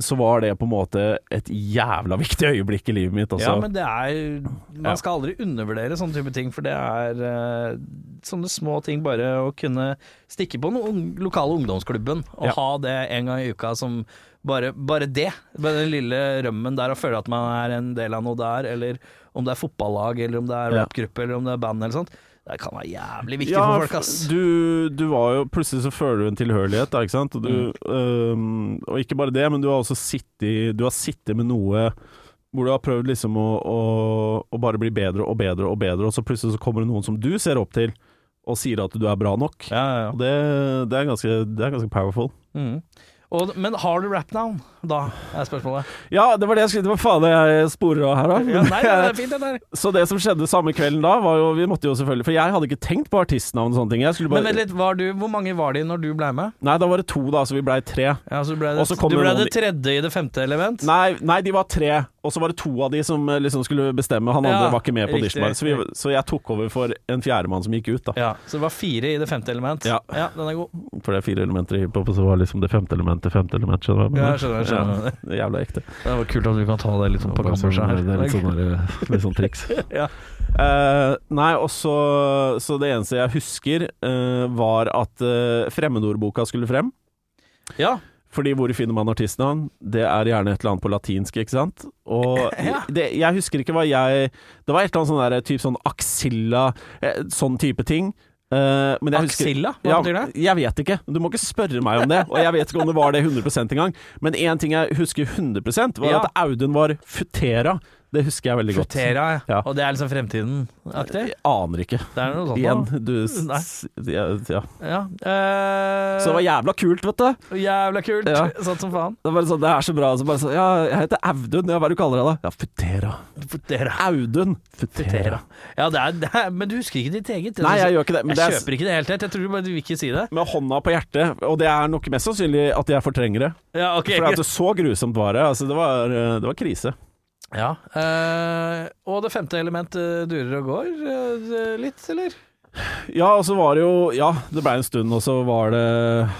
Så var det på en måte et jævla viktig øyeblikk i livet mitt. Også. Ja, men det er Man skal aldri undervurdere sånne type ting, for det er eh, sånne små ting. Bare å kunne stikke på den lokale ungdomsklubben og Ja. ha det en gang i uka som bare, bare det. Bare den lille rømmen der, og føle at man er en del av noe der. Eller om det er fotballag, eller om det er Ja. rappgruppe, eller om det er band eller sånt. Det kan være jævlig viktig Ja, for folk, ass. Du, du var jo Plutselig så føler du en tilhørighet, da, ikke sant? Og, du, øhm, og ikke bare det, men du har også sittet Du har sittet med noe hvor du har prøvd liksom å, å, å bare bli bedre og bedre og bedre, og så plutselig så kommer det noen som du ser opp til, og sier at du er bra nok. Ja, ja, ja. Det, det, er ganske, det er ganske powerful. Mm. Og, men har du rap-navn, da, er spørsmålet. Ja, det var det jeg skulle Hva faen er jeg sporer av her, da? Ja, nei, det er fint, det der. Så det som skjedde samme kvelden da, var jo Vi måtte jo selvfølgelig For jeg hadde ikke tenkt på artistnavn og sånne ting. Skulle Men vent litt, var du, hvor mange var de når du ble med? Nei, da var det to, da, så vi blei tre. Ja, så ble det, du ble det tredje i det femte element? Nei, nei, de var tre. Og så var det to av de som eh, liksom skulle bestemme. Han andre Ja, var ikke med på riktig. Så, vi, så jeg tok over for en fjerdemann som gikk ut, da. Ja, så det var fire i det femte element. Ja. den er god. For det er fire elementer i hiphop, og så var liksom det femte elementet femte element. Skjønner du? Ja, skjønner, skjønner. Ja, det jævla ekte. Det var kult at du kan ta det litt sånn på sånn, kammerset her. det er litt sånn, litt sånn triks. Ja. Uh, nei, og så Så det eneste jeg husker, uh, var at uh, fremmedordboka skulle frem. Ja. Fordi hvor finner man artistnavn? Det er gjerne et eller annet på latinsk, ikke sant? Og Ja. det, jeg husker ikke hva jeg Det var et eller annet sånn der type sånn Axilla, eh, sånn type ting. Uh, men jeg husker- Axilla? Hva ja, betyr det? Jeg vet ikke. Du må ikke spørre meg om det. Og jeg vet ikke om det var det 100% engang. Men én ting jeg husker 100% var Ja. at Audun var futera. Det husker jeg veldig godt. Futera, ja. Og det er liksom fremtiden-aktig? Jeg aner ikke. Det er noe sånt Igjen, du ja, ja. Ja. Uh, Så det var jævla kult, vet du. Jævla kult. Ja. Sånn som faen. Det, er bare sånn, det er så bra. Så bare sånn, ja, jeg heter Audun. Ja, hva er det du kaller deg da? Ja, Futera. Futera. Audun. Futera. Futera. Ja, det er, det er, men du husker ikke ditt eget? Nei, jeg gjør ikke det. Men jeg det er kjøper ikke det helt helt. Jeg tror bare du vil ikke si det. med hånda på hjertet, og det er nok mest sannsynlig at jeg fortrenger det. Ja, ok. For at det så grusomt var det. Altså, det var, det var krise. Ja. eh, og det femte element eh, durer og går eh, litt, eller? Ja, og så var det jo Ja, det blei en stund, og så var det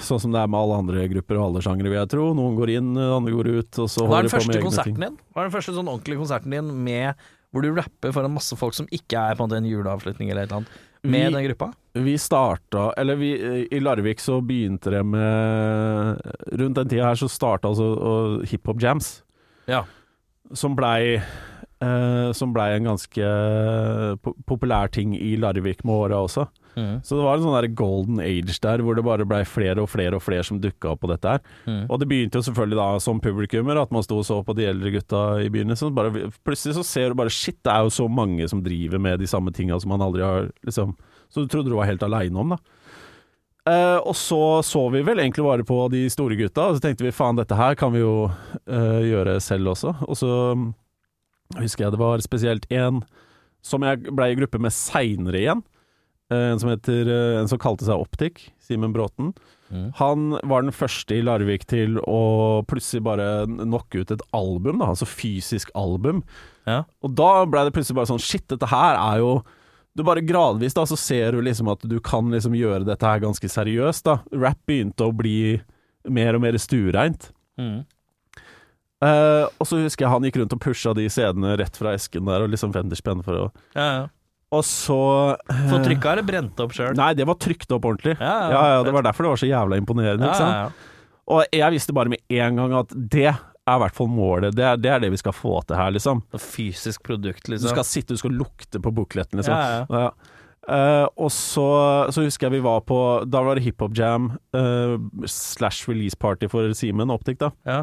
sånn som det er med alle andre grupper og alle sjangere, vil jeg tro. Noen går inn, andre går ut, og så er holder de på første med egne ting. din? Hva er den første sånn ordentlige konserten din med hvor du rapper foran masse folk som ikke er på en juleavslutning eller et eller annet, med Vi- den gruppa? Vi starta Eller vi, i Larvik så begynte det med Rundt den tida her så starta altså hiphop jams, Ja. Som blei uh, Som blei en ganske po populær ting i Larvik med åra også. Mm. Så det var en sånn der golden age der, hvor det bare blei flere og flere og flere som dukka opp på dette her. Mm. Og det begynte jo selvfølgelig da som publikummer, at man sto og så på de eldre gutta i begynnelsen. Bare, plutselig så ser du bare shit, det er jo så mange som driver med de samme tinga som man aldri har liksom Så du trodde du var helt aleine om, da. Eh, og så så vi vel egentlig bare på de store gutta, og så tenkte vi faen, dette her kan vi jo uh, gjøre selv også. Og så mm, husker jeg det var spesielt én som jeg blei i gruppe med seinere igjen. Eh, en som heter En som kalte seg Optik, Simen Bråten. Mm. Han var den første i Larvik til å plutselig bare knocke ut et album, da, altså fysisk album. Ja. Og da ble det plutselig bare sånn Shit, dette her er jo Du bare gradvis da, så ser du liksom at du kan liksom gjøre dette her ganske seriøst, da. Rap begynte å bli mer og mer stuereint. Mm. Uh, og så husker jeg han gikk rundt og pusha de CD-ene rett fra esken der, og liksom venderspenn for å Ja, ja. Og så uh, Få trykka eller brente opp sjøl? Nei, det var trykt opp ordentlig. Ja, ja, Ja. Det var derfor det var så jævla imponerende. Ikke sant? ja, ja. Og jeg visste bare med en gang at det er i hvert fall målet. Det er, det er det vi skal få til her, liksom. Fysisk produkt, Du liksom. skal sitte, du skal lukte på bukletten, liksom. Ja, ja. Eh, og så, så husker jeg vi var på Da var det hiphop jam uh, slash release party for Simen Optic, da. Ja.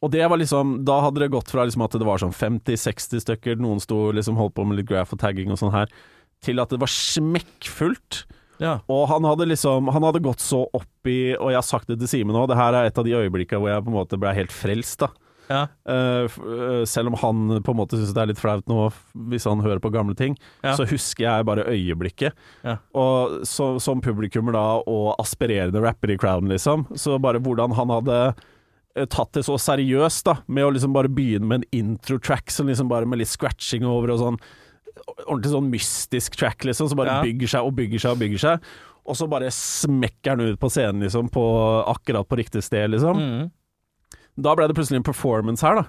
Og det var liksom Da hadde det gått fra liksom at det var sånn 50-60 stykker, noen sto liksom holdt på med litt graph og tagging og sånn her, til at det var smekkfullt. Ja. Og han hadde liksom Han hadde gått så opp i Og jeg har sagt det til Simen òg, det her er et av de øyeblikka hvor jeg på en måte ble helt frelst, da. Ja. Uh, selv om han på en måte syns det er litt flaut nå, hvis han hører på gamle ting, Ja. så husker jeg bare øyeblikket. Ja. Og så, som publikummer da, og aspirerende rapper i crowden, liksom, så bare hvordan han hadde eh, tatt det så seriøst, da, med å liksom bare begynne med en intro-track som liksom bare med litt scratching over og sånn ordentlig sånn mystisk track, liksom, som bare Ja. bygger seg og bygger seg og bygger seg. Og så bare smekker han ut på scenen, liksom, på akkurat på riktig sted, liksom. Mm. Da ble det plutselig en performance her, da.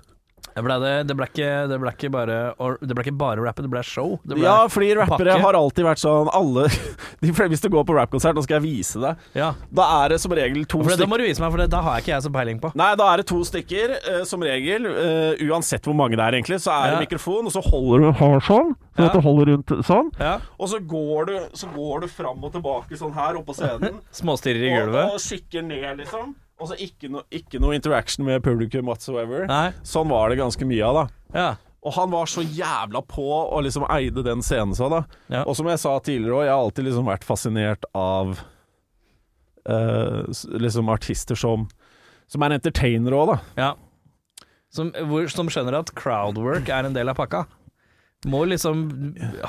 Det ble, det, det, ble ikke, det ble ikke bare Det ble ikke bare rappe, det ble show. Det ble, Ja, fordi rappere pakke. har alltid vært sånn Alle de, Hvis du går på rappkonsert, nå skal jeg vise deg, ja. da er det som regel to stykker da må du vise meg, for det, da har jeg ikke jeg så peiling på. Nei, da er det to stykker, uh, som regel. Uh, uansett hvor mange det er, egentlig. Så er det mikrofon, og så holder du har sånn. Så Ja. at du holder rundt sånn. Ja. Og så går du, så går du fram og tilbake sånn her oppå scenen. Småstirrer i og, gulvet. og kikker ned, liksom. Og så ikke, no, ikke noe interaction med publikum whatsoever. Nei. Sånn var det ganske mye av, da. Ja. Og han var så jævla på og liksom eide den scenen så, da. Ja. Og som jeg sa tidligere òg, jeg har alltid liksom vært fascinert av uh, liksom artister som Som er entertainere òg, da. ja. Som, hvor, som skjønner at crowdwork er en del av pakka. Må liksom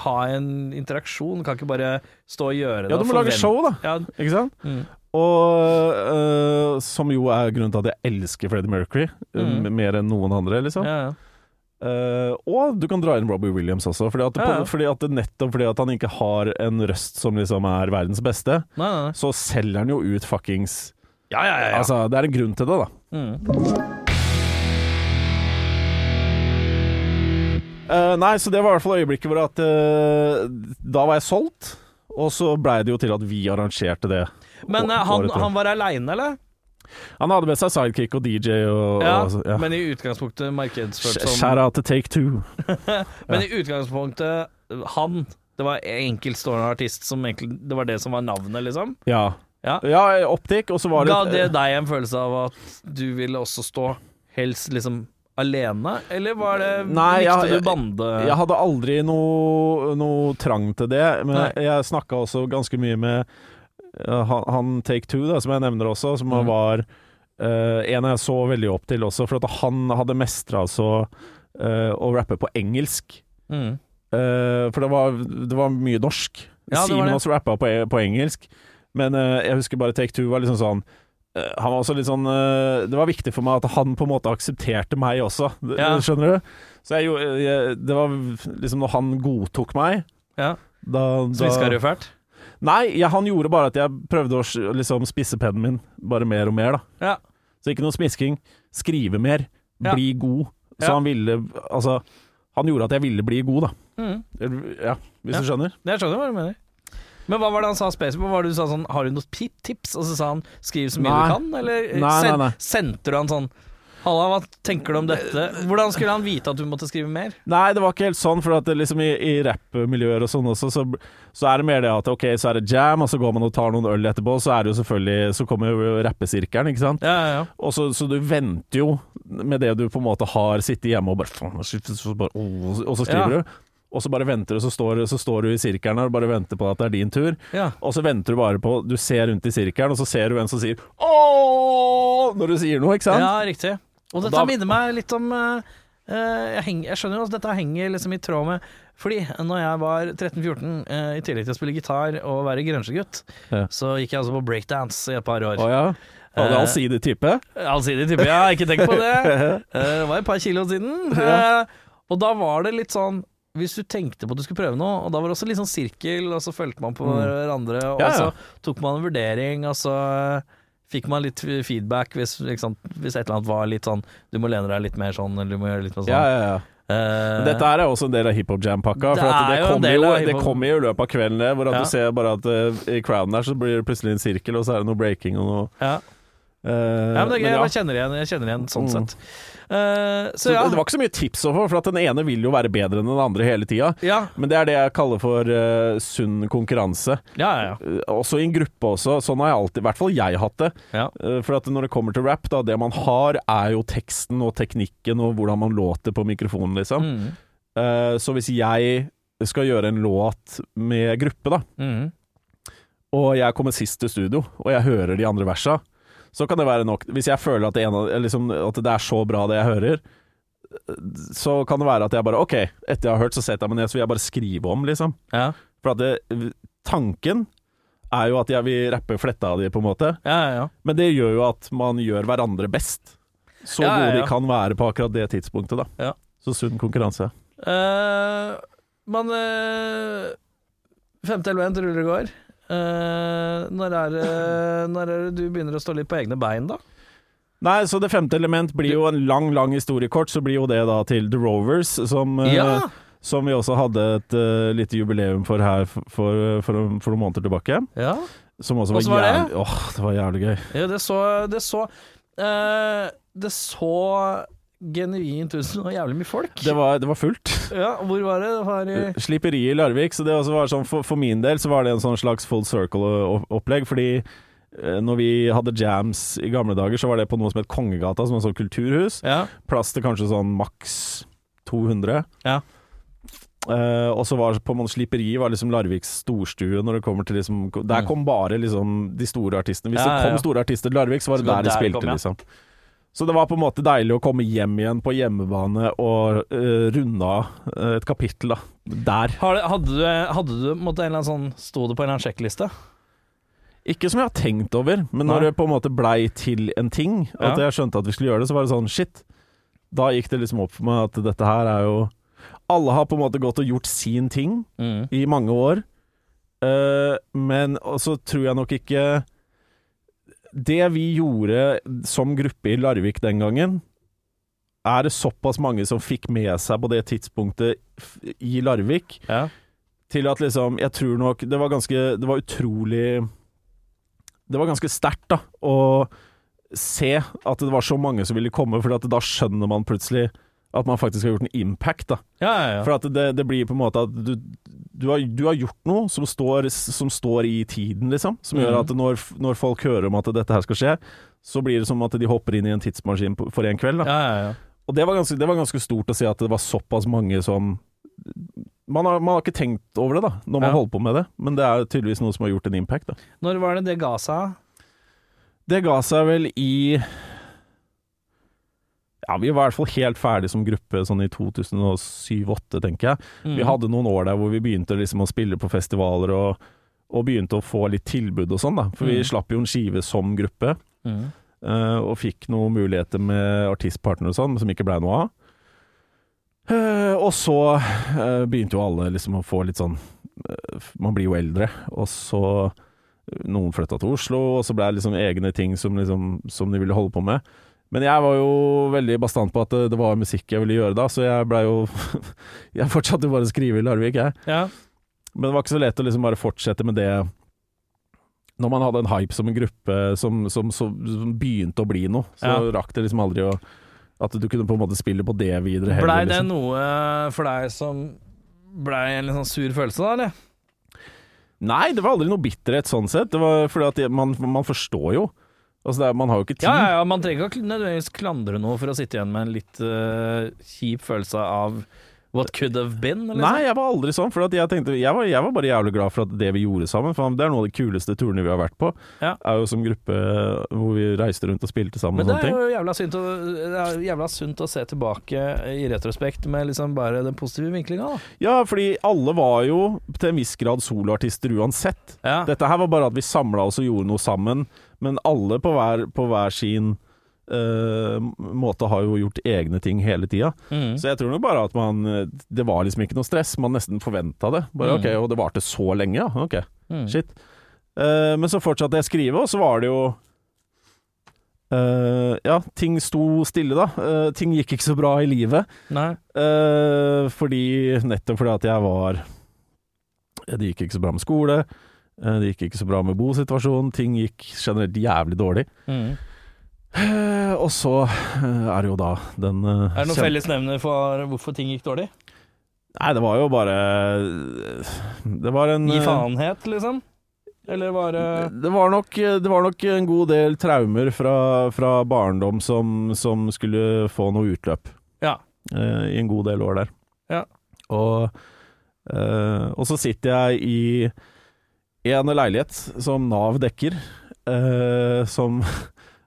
ha en interaksjon, kan ikke bare stå og gjøre det. Ja, du må lage show, da. Ja. Ikke sant? Mm. Og uh, som jo er grunnen til at jeg elsker Freddie Mercury, eh, Mm. mer enn noen andre, liksom. Ja, ja. Uh, og du kan dra inn Robbie Williams også, fordi at, det, Ja, fordi at nettopp fordi at han ikke har en røst som liksom er verdens beste, Nei, nei, nei. så selger han jo ut fuckings Ja, ja, ja. ja. Altså, det er en grunn til det, da. Mm. Uh, nei, så det var i hvert fall øyeblikket hvor at uh, Da var jeg solgt, og så blei det jo til at vi arrangerte det. Men Å- eh, han, året han var aleine, eller? Han hadde med seg sidekick og DJ og, Ja, og ja. Men i utgangspunktet markedsført som Shout out to Take Two. Men i utgangspunktet han Det var enkeltstående artist som egentlig Det var det som var navnet, liksom? Ja. Ja. ja, optikk, og så var det Ga det deg en følelse av at du ville også stå helst liksom alene, eller var det Nei, Likte jeg- du bande... Jeg hadde aldri noe, noe trang til det, men Nei. jeg, snakka også ganske mye med han, han Take Two, da, som jeg nevner også, som mm. var uh, en jeg så veldig opp til også, for at han hadde mestra altså uh, å rappe på engelsk. mm. Uh, for det var, det var mye norsk. Ja, også rappa på, e- på engelsk, men jeg husker bare Take Two var liksom sånn han var også litt sånn Det var viktig for meg at han på en måte aksepterte meg også, Ja. skjønner du? Så jeg, gjorde- jeg, det var liksom når han godtok meg Ja. da, da du fælt? Nei, jeg, han gjorde bare at jeg prøvde å liksom spisse pennen min bare mer og mer, da. Ja. Så ikke noe smisking. Skrive mer. Ja. Bli god. Så Ja. han ville Altså, han gjorde at jeg ville bli god, da. Mm. Ja, hvis Ja. du skjønner? Jeg skjønner hva du mener. Men hva var det han sa spesifikt? Var det du sa sånn Har du noen tips? Og så sa han skriv så mye Nei. du kan, eller Nei, nei, nei. sendte du han sånn Halla, hva tenker du om dette? Hvordan skulle han vite at du måtte skrive mer? Nei, det var ikke helt sånn, for liksom i, i rappmiljøer og sånn også, så, så er det mer det at ok, så er det jam, og så går man og tar noen øl etterpå, så er det jo selvfølgelig Så kommer jo rappesirkelen, ikke sant? Ja, ja, ja. Og så, så du venter jo med det du på en måte har sittet hjemme og bare, Og så skriver du. Og så bare venter du, så står, så står du i sirkelen og bare venter på at det er din tur. ja. Og så venter du bare på Du ser rundt i sirkelen, og så ser du en som sier ååå når du sier noe, ikke sant? Ja, riktig. Og dette da- minner meg litt om eh, eh, jeg, henger, jeg skjønner jo at dette henger liksom i tråd med Fordi når jeg var 13-14, uh, i tillegg til å spille gitar og være grønsjegutt, Ja. så gikk jeg altså på breakdance i et par år. Å ja? Var du allsidig type? Allsidig type, ja. Ikke tenk på det. Eh, Det var et par kilo siden. Eh, Og da var det litt sånn hvis du tenkte på at du skulle prøve noe, og da var det også litt sånn sirkel, og så fulgte man på Mm. hverandre, og Ja, ja. så tok man en vurdering, og så eh, fikk man litt feedback hvis, sant, hvis et eller annet var litt sånn Du må lene deg litt mer sånn, eller du må gjøre litt mer sånn. Ja, ja, ja. Uh, Dette her er også en del av hiphop jam-pakka. Det For at det, kommer jo, det kommer jo i løpet av kvelden, hvor at Ja. du ser bare at uh, i crowden der så blir det plutselig en sirkel, og så er det noe breaking og noe ja. Eh, ja, men det er gøy. ja. Jeg kjenner igjen, jeg kjenner igjen sånn Mm. sett. Uh, så Så ja. Det var ikke så mye tips å få, for at den ene vil jo være bedre enn den andre hele tida. ja. Men det er det jeg kaller for uh, sunn konkurranse. Ja, ja, ja. Også i en gruppe også. Sånn har jeg alltid, i hvert fall jeg hatt det. ja. For at når det kommer til rap, da, det man har er jo teksten og teknikken og hvordan man låter på mikrofonen, liksom. Mm. Så hvis jeg skal gjøre en låt med gruppe, da, Mm. og jeg kommer sist til studio, og jeg hører de andre versa, så kan det være nok Hvis jeg føler at det, ene, liksom, at det er så bra det jeg hører, så kan det være at jeg bare OK, etter jeg har hørt, så setter jeg meg ned, så vil jeg bare skrive om, liksom. Ja. For at det, tanken er jo at jeg vil rappe fletta av de, på en måte. Ja, ja, ja. Men det gjør jo at man gjør hverandre best. Så gode de kan være på akkurat det tidspunktet, da. Ja. Så sunn konkurranse. Uh, man uh, Femte element ruller i går. Eh, når, er, det- når er det du begynner å stå litt på egne bein, da? Nei, så det femte element blir jo en lang, lang historiekort, så blir jo det da til The Rovers, som, eh, Ja! som vi også hadde et uh, lite jubileum for her for, for, for, for noen måneder tilbake. ja. Som også var, var det? jævlig Åh, det var jævlig gøy. ja det så Det så uh, Det så genuint ut som jævlig mye folk. Det var, det var fullt. Ja, hvor var det? Det var i Slipperi i Larvik, så det var sånn for, for min del så var det en sånn slags full circle-opplegg, fordi eh, når vi hadde jams i gamle dager, så var det på noe som het Kongegata, som var sånn kulturhus. Ja. Plass til kanskje sånn maks 200. Ja. Uh, og så var på slipperi var liksom Larviks storstue når det kommer til liksom Der Mm. kom bare liksom de store artistene. Hvis Ja, det kom store artister til Larvik, så var det Så der de spilte, kom, liksom. Så det var på en måte deilig å komme hjem igjen på hjemmebane og uh, runde av eh, et kapittel, da. Der. Hadde du, hadde du en eller annen sånn Sto det på en eller annen sjekkliste? Ikke som jeg har tenkt over, men når Nei. det på en måte blei til en ting, at Ja. jeg skjønte at vi skulle gjøre det, så var det sånn shit. da gikk det liksom opp for meg at dette her er jo Alle har på en måte gått og gjort sin ting Mm. i mange år, uh, men så tror jeg nok ikke Det vi gjorde som gruppe i Larvik den gangen, er det såpass mange som fikk med seg på det tidspunktet i Larvik, Ja. til at liksom Jeg tror nok Det var ganske Det var utrolig Det var ganske sterkt, da, å se at det var så mange som ville komme, for da skjønner man plutselig at man faktisk har gjort en impact, da. Ja, ja, ja. For at det, det blir på en måte at du, du, har, du har gjort noe som står, som står i tiden, liksom. Som gjør Mhm. at når, når folk hører om at dette her skal skje, så blir det som at de hopper inn i en tidsmaskin for en kveld. Da. ja, ja, ja. Og det var, ganske, det var ganske stort å se at det var såpass mange som man har, man har ikke tenkt over det da når man Ja. holder på med det, men det er tydeligvis noe som har gjort en impact. Da. Når var det det ga seg? Det ga seg vel i Ja, vi var i hvert fall helt ferdig som gruppe sånn i 2007-2008, tenker jeg. Mm. Vi hadde noen år der hvor vi begynte liksom å spille på festivaler og, og begynte å få litt tilbud og sånn, da. For vi Mm. slapp jo en skive som gruppe, Mm. Uh, og fikk noen muligheter med artistpartnere og sånn, som ikke blei noe av. Uh, og så uh, begynte jo alle liksom å få litt sånn Man blir jo eldre, og så Noen flytta til Oslo, og så ble det liksom egne ting som, liksom, som de ville holde på med. Men jeg var jo veldig bastant på at det, det var musikk jeg ville gjøre da, så jeg blei jo Jeg fortsatte jo bare å skrive i Larvik, jeg. Ja. Men det var ikke så lett å liksom bare fortsette med det når man hadde en hype som en gruppe som, som, som, som begynte å bli noe. Så Ja. rakk det liksom aldri å At du kunne på en måte spille på det videre heller. Blei det liksom. noe for deg som blei en litt sånn sur følelse, da, eller? Nei, det var aldri noe bitterhet sånn sett. Det var fordi at man, man forstår jo. Altså er, Man har jo ikke tid. Ja, ja, ja, man trenger ikke nødvendigvis klandre noe for å sitte igjen med en litt uh, kjip følelse av what could have been. Liksom. Nei, jeg var aldri sånn. For jeg tenkte jeg var, jeg var bare jævlig glad for at det vi gjorde sammen. For det er noen av de kuleste turene vi har vært på. Ja. Er jo som gruppe hvor vi reiste rundt og spilte sammen Men det er jo jævla sunt, å, det jævla sunt å se tilbake i retrospekt med liksom bare den positive vinklinga. Ja, fordi alle var jo til en viss grad soloartister uansett. Ja. Dette her var bare at vi samla oss og gjorde noe sammen, men alle på hver, på hver sin eh, måte har jo gjort egne ting hele tida. Mm. Så jeg tror nok bare at man eh, Det var liksom ikke noe stress, man nesten forventa det. Bare Mm. ok, Og det varte så lenge, ja. Ok, Mm. shit. Uh, men så fortsatte jeg å skrive, og så var det jo Uh, Ja, ting sto stille, da. Uh, ting gikk ikke så bra i livet. Eh, fordi Nettopp fordi at jeg var Det gikk ikke så bra med skole. det gikk ikke så bra med bosituasjonen. Ting gikk generelt jævlig dårlig. Mm. Eh, og så eh, er det jo da den eh, Er det noen fellesnevner for hvorfor ting gikk dårlig? Nei, det var jo bare Det var en Gi faenhet, liksom? Eller var det det var, nok, det var nok en god del traumer fra, fra barndom som, som skulle få noe utløp. Ja. I en god del år der. Ja. Og, og så sitter jeg i en leilighet som Nav dekker, som,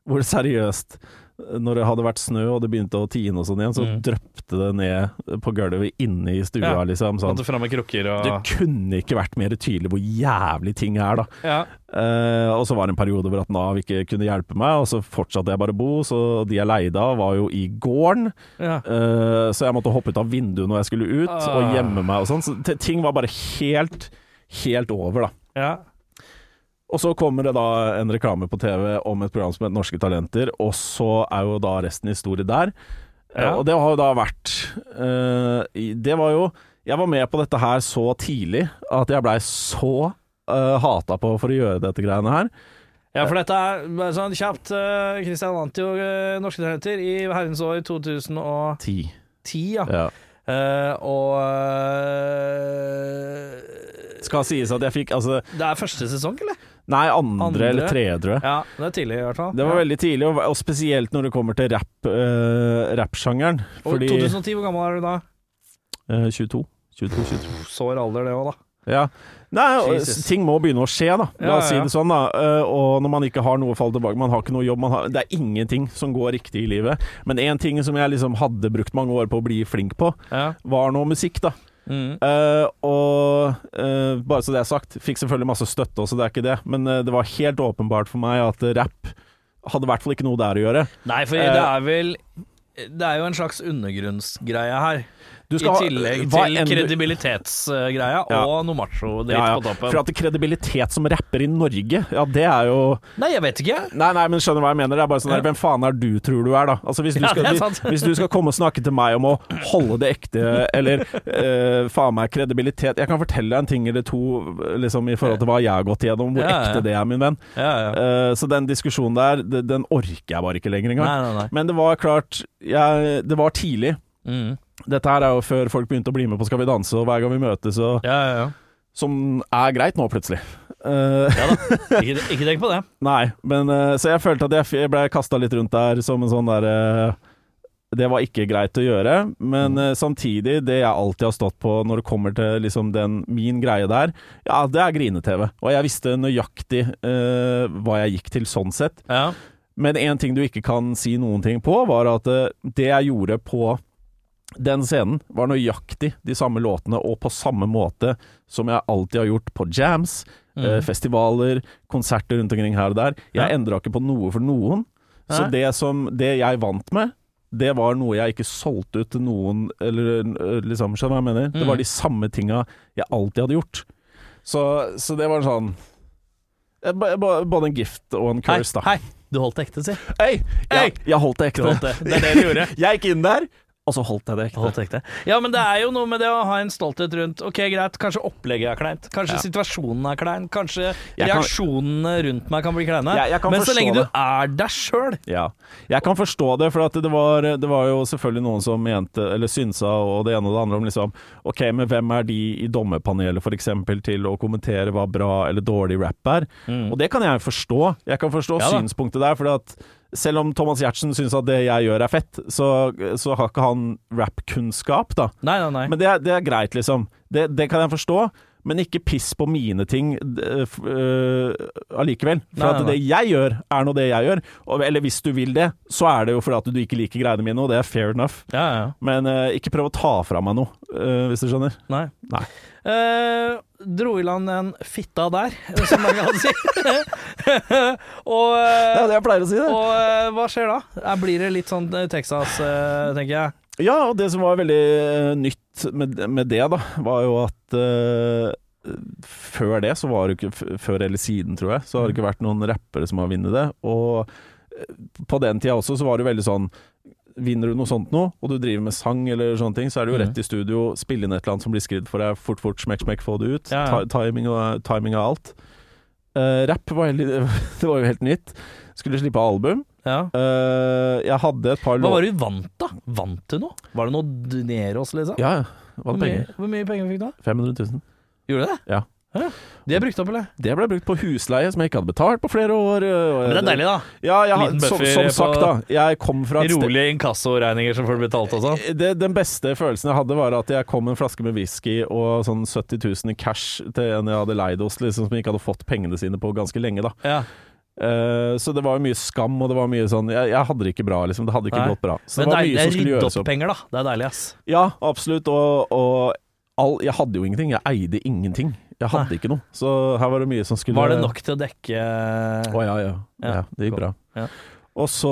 hvor seriøst når det hadde vært snø og det begynte å tine og sånn igjen, så Mm. drøpte det ned på gulvet inne i stua, Ja. liksom. Sånn. Krukker og Det kunne ikke vært mer tydelig hvor jævlig ting er, da. Ja. Eh, og så var det en periode hvor at Nav ikke kunne hjelpe meg, og så fortsatte jeg bare å bo. Så de jeg leide av, var jo i gården, ja. eh, så jeg måtte hoppe ut av vinduet når jeg skulle ut, og Ah. gjemme meg og sånn. Så ting var bare helt, helt over, da. ja. Og så kommer det da en reklame på TV om et program som heter Norske Talenter, og så er jo da resten historie der. Eh, Ja. og det har jo da vært eh, Det var jo Jeg var med på dette her så tidlig at jeg blei så uh, hata på for å gjøre dette greiene her. Ja, for dette er sånn kjapt. Kristian vant jo eh, Norske Talenter i herrens år 2010, 10, ja. Ja. Uh, og uh, Skal sies at jeg fikk Altså, Det er første sesong, eller? Nei, andre, Andre? eller tredje, tror jeg. Ja, det er tidlig, i hvert fall. Det var ja. veldig tidlig, og, og spesielt når det kommer til rap, uh, rap Og Fordi 2010, hvor gammel er du da? Uh, 22. 22, 22. Sår alder, det òg, da. Ja. Nei, Jesus. ting må begynne å skje, da. La Ja, oss si det sånn, da. Uh, og når man ikke har noe å falle tilbake Man har ikke noe jobb. Man har, det er ingenting som går riktig i livet. Men én ting som jeg liksom hadde brukt mange år på å bli flink på, Ja. var noe musikk, da. Mm. Eh, og uh, bare så det er sagt, fikk selvfølgelig masse støtte også, det er ikke det. Men uh, det var helt åpenbart for meg at rap hadde i hvert fall ikke noe der å gjøre. Nei, for det er vel det er jo en slags undergrunnsgreie her. Du I ha- tillegg hva til kredibilitetsgreia Ja. og noe macho-dritt Ja, ja. på toppen. For at kredibilitet som rapper i Norge, ja det er jo Nei, jeg vet ikke. Nei, nei, men skjønner hva jeg mener? Det er bare sånn der. Hvem faen er du, tror du er, da? Altså Hvis du, skal, hvis, du skal komme og snakke til meg om å holde det ekte, eller uh, faen meg kredibilitet Jeg kan fortelle deg en ting eller to liksom i forhold til hva jeg har gått igjennom, hvor ekte det er, min venn. Ja, ja. Eh, så den diskusjonen der, den orker jeg bare ikke lenger engang. Nei, nei, nei. Men det var klart jeg, Det var tidlig. Mm. Dette her er jo før folk begynte å bli med på Skal vi danse, og hver gang vi møtes, og, Ja, ja, ja. som er greit nå, plutselig. Eh, Ikke, ikke tenk på det. Nei, men uh, Så jeg følte at jeg, jeg ble kasta litt rundt der som en sånn derre Det var ikke greit å gjøre, men eh, samtidig, det jeg alltid har stått på når det kommer til liksom den min greie der, ja, det er grine-TV. Og jeg visste nøyaktig hva jeg gikk til sånn sett. Ja. Men én ting du ikke kan si noen ting på, var at det jeg gjorde på den scenen, var nøyaktig de samme låtene, og på samme måte som jeg alltid har gjort på jams, eh, festivaler, konserter rundt omkring her og der. Jeg Ja. endra ikke på noe for noen. Så det, som, det jeg vant med, det var noe jeg ikke solgte ut til noen, eller eh, liksom, skjønner du hva jeg mener? Det var Mm. de samme tinga jeg alltid hadde gjort. Så, så det var sånn eh, Både en gift og en Hei, curse, da. hei. Du holdt ekte, si. Hei! Hei! Jeg, jeg holdt det ekte. holdt det. Det er det du gjorde. Jeg gikk inn der, og så holdt jeg det ekte. Holdt ekte. Ja, men det er jo noe med det å ha en stolthet rundt Ok, greit, kanskje opplegget er kleint. Kanskje Ja. situasjonen er klein. Kanskje Jeg kan- reaksjonene rundt meg kan bli kleine. Jeg- jeg kan men så lenge det. du er deg sjøl Ja. Jeg kan forstå det, for det var, det var jo selvfølgelig noen som mente, eller synsa og det ene og det andre om liksom Ok, men hvem er de i dommerpanelet f.eks. til å kommentere hva bra eller dårlig rap er? Og det kan jeg forstå. Jeg kan forstå Mm. Ja synspunktet der, for at selv om Thomas Giertsen syns at det jeg gjør er fett, så, så har ikke han rappkunnskap, da. Nei, nei, nei. Men det er, det er greit, liksom. Det, det kan jeg forstå. Men ikke piss på mine ting allikevel. Uh, eh, allikevel. For Nei, at nei, det jeg gjør, er nå det jeg gjør. Og, eller hvis du vil det, så er det jo fordi at du ikke liker greiene mine, og det er fair enough. ja, ja. Men uh, ikke prøv å ta fra meg noe, uh, hvis du skjønner. Nei. Nei. Eh, dro i land en fitta der, som man kan si. og er det jeg pleier å si, det. og eh, hva skjer da? Eh, Blir det litt sånn eh, Texas, eh, tenker jeg. Ja, og det som var veldig eh, nytt med, med det, da, var jo at uh, før det, så var det ikke Før eller siden, tror jeg, så har det ikke vært noen rappere som har vunnet det. Og eh, på den tida også, så var det veldig sånn Vinner du noe sånt nå, og du driver med sang eller sånne ting, så er det jo rett i studio, spille inn et eller annet som blir skrevet for deg, fort, fort, smekk, smekk, få det ut. Ja, ja. Timing, og, timing og alt. Uh, rapp var, helt, det var jo helt nytt. Skulle slippe album. Ja. Uh, jeg hadde et par Hva var det du vant, da? Vant du noe? Var det noe Dineros, liksom? Ja, ja. hvor, Vant mye, penger. hvor mye penger fikk du? da? 500 000. Gjorde du det? Ja. Hæ? De er brukt opp, eller? Det ble brukt på husleie som jeg ikke hadde betalt på flere år. øh, Men det er deilig, da. Ja, jeg, som, som sagt, da. Jeg kom fra et sted Rolige inkassoregninger som får betalt og sånn. det, Den beste følelsen jeg hadde, var at jeg kom med en flaske med whisky og sånn 70 000 i cash til en jeg hadde leid hos, liksom, som ikke hadde fått pengene sine på ganske lenge. da Ja. Eh, Så det var mye skam, og det var mye sånn Jeg, jeg hadde det ikke bra, liksom. Det hadde ikke Nei. gått bra. Så Men det det er rydde opp penger, da. Det er deilig, ass. Ja, absolutt. Og, og all, jeg hadde jo ingenting. Jeg eide ingenting. Jeg hadde Nei. ikke noe. Så her var det mye som skulle Var det nok til å dekke Å ja, ja. ja. Ja, det gikk bra. Ja. Og så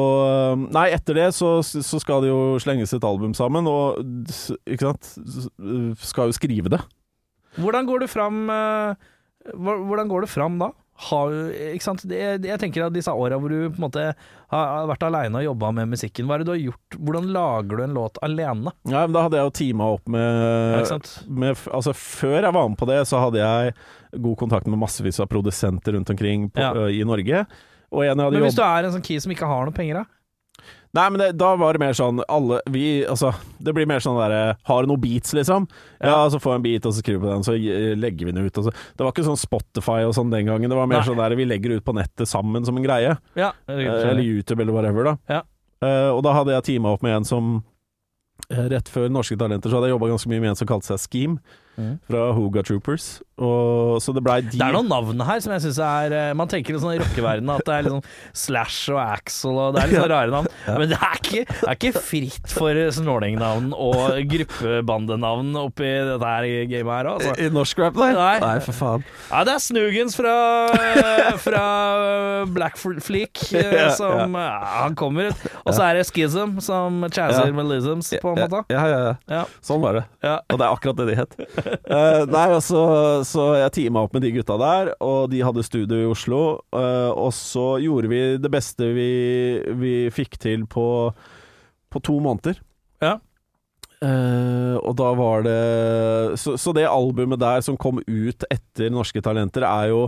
Nei, etter det så, så skal det jo slenges et album sammen, og ikke sant Skal jo skrive det. Hvordan går du fram eh, Hvordan går du fram da? Har, ikke sant? Det, jeg tenker at disse åra hvor du på en måte har vært aleine og jobba med musikken, hva er det du har gjort? Hvordan lager du en låt alene? Ja, men Da hadde jeg jo teama opp med, ja, med Altså Før jeg var med på det, så hadde jeg god kontakt med massevis av produsenter rundt omkring på, Ja. i Norge. Jeg Men hvis jobb- du er en sånn key som ikke har noe penger, da? Nei, men det, da var det mer sånn alle Vi Altså, det blir mer sånn derre Har du noen beats, liksom? Ja, så får jeg en beat, og så skriver vi på den, så eh, legger vi den ut. Og så. Det var ikke sånn Spotify og sånn den gangen. Det var mer Nei. sånn der vi legger ut på nettet sammen som en greie. Ja. Eh, Eller YouTube, eller whatever, da. Ja. Eh, og da hadde jeg teama opp med en som Rett før Norske Talenter så hadde jeg jobba ganske mye med en som kalte seg Scheme. Mhm. fra Hooga Troopers. Og, så det blei de Det er noen navn her som jeg syns er eh, Man tenker sånn i rockeverdenen at det er sånn Slash og Axel og det er litt sånn rare navn. Men det er ikke, det er ikke fritt for snålingnavn og gruppebandenavn oppi dette her gamet her. Altså. I norsk rap, nei? Nei. for faen. Ja, det er Snugens fra, fra Black Fleek eh, som ja, Han kommer. ut. Og så er det Schism som chaser med Lisms, på en måte. Ja, ja, ja. Ja. Sånn var det. Ja. Og det er akkurat det de het. Eh, nei, altså, så jeg teama opp med de gutta der, og de hadde studio i Oslo. Uh, og så gjorde vi det beste vi, vi fikk til på, på to måneder. Ja. Uh, og da var det så, så det albumet der som kom ut etter Norske Talenter, er jo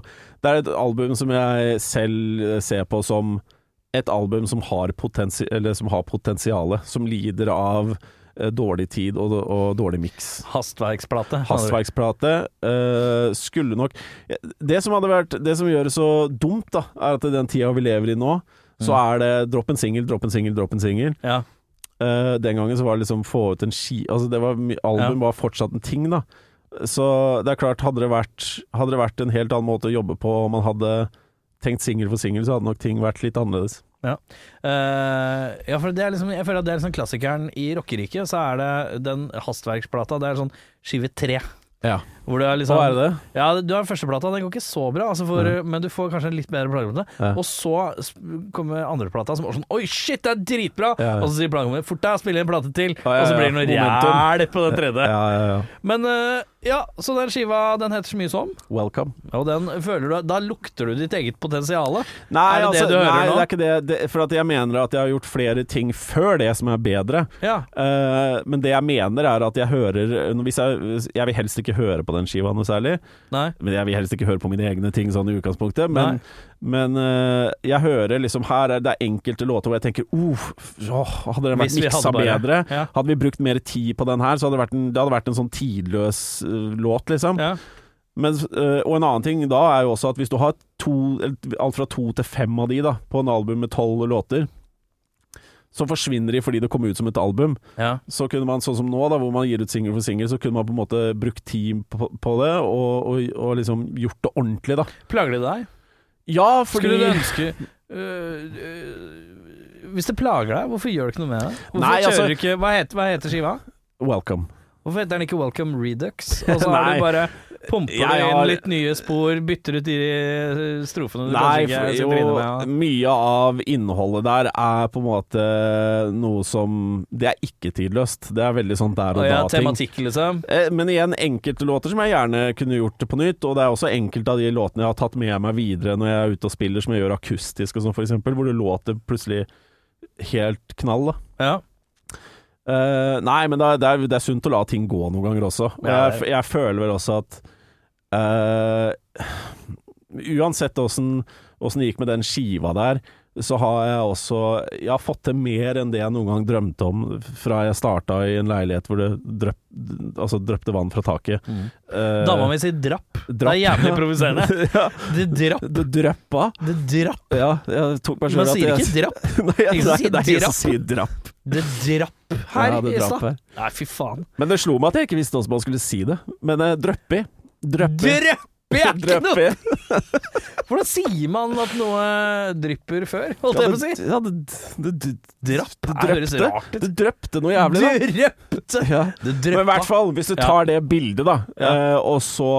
Det er et album som jeg selv ser på som et album som har, potensi eller som har potensiale, som lider av dårlig tid og, og dårlig miks. Hastverksplate. Hastverksplate Uh, skulle nok Det som hadde vært Det som gjør det så dumt, da, er at i den tida vi lever i nå, så Mm. er det dropp en singel, dropp en singel, dropp en singel. Ja. Uh, den gangen så var det liksom få ut en ski Altså det var, album album var fortsatt en ting, da. Så det er klart, hadde det vært, hadde det vært en helt annen måte å jobbe på, og man hadde tenkt singel for singel, så hadde nok ting vært litt annerledes. Ja. Uh, ja, for det er liksom, jeg føler at det er liksom klassikeren i rockeriket. Så er det den hastverksplata. Det er sånn skive tre. Ja. Hvor det er liksom Hva er det? Ja, du har førsteplata, den går ikke så bra, altså for, men du får kanskje en litt bedre plateplate. Ja. Og så kommer andreplata som er sånn Oi, shit, det er dritbra! Ja, ja. Og så sier platekompaniet fort deg, spill en plate til, og så blir det noe ræl på den tredje. Ja, ja, ja. Men eh, ja, så den skiva den heter så mye som, Welcome. og den føler du Da lukter du ditt eget potensial. Nei, Er det det altså, du hører nei, nå? det er ikke det. det. For jeg mener at jeg har gjort flere ting før det som er bedre. Ja. Eh, men det jeg mener er at jeg hører hvis jeg, jeg vil helst ikke høre på den skiva noe særlig. Nei. Men jeg vil helst ikke høre på mine egne ting sånn i utgangspunktet. Men, men uh, jeg hører liksom Her er det enkelte låter hvor jeg tenker uh, Hadde den vært miksa bedre, Ja. hadde vi brukt mer tid på den her, så hadde det vært en, det vært en sånn tidløs uh, låt, liksom. Ja. Men, øh, og en annen ting da er jo også at hvis du har to, alt fra to til fem av de da, på en album med tolv låter, så forsvinner de fordi det kommer ut som et album. ja. Så kunne man, sånn som nå, da, hvor man gir ut singel for singel, så kunne man på en måte brukt tid på, på det, og, og, og liksom gjort det ordentlig, da. Plager det deg? Ja, fordi Skulle du ønske øh, øh, Hvis det plager deg, hvorfor gjør du ikke noe med det? Hvorfor Nei, kjører altså- du ikke hva heter, hva heter skiva? Welcome. Hvorfor heter den ikke Welcome Redux? Og så har du bare pumper du inn har- litt nye spor, bytter ut de øh, strofene du Nei, kanskje ikke sitter inne med. Ja. mye av innholdet der er på en måte noe som Det er ikke tidløst. Det er veldig sånn der og Og ja, da-ting. tematikk, liksom. Eh, Men igjen, enkelte låter som jeg gjerne kunne gjort på nytt, og det er også enkelte av de låtene jeg har tatt med meg videre når jeg er ute og spiller, som jeg gjør akustisk og sånn, for eksempel, hvor det låter plutselig helt knall, da. Ja. Uh, nei, men det er, det, er, det er sunt å la ting gå noen ganger også. Og jeg, jeg føler vel også at eh, Uansett åssen det gikk med den skiva der, så har jeg også Jeg har fått til mer enn det jeg noen gang drømte om fra jeg starta i en leilighet hvor det drøp, altså drøpte vann fra taket. Da Dama mi sier drapp. drapp. Det er jævlig provoserende. ja, Det drapp. det drøppa. Det drapp. Ja, jeg tok meg Man sier ikke drapp. Nei, jeg, nei, det er ingen som sier drapp. Det drapp her Ja, det drapp her. Nei, fy faen. Men det slo meg at jeg ikke visste hvordan man skulle si det. Men uh, drøppi. Drøppi. Drøppi er ikke noe! Hvordan sier man at noe drypper før, holdt jeg på å si? Ja, det, det, det, Drapp. det Det drøpte. rart ut. Det drøpte noe jævlig, da. Drøpte! Ja. Det Men i hvert fall, hvis du tar det bildet, da, Ja. eh, og så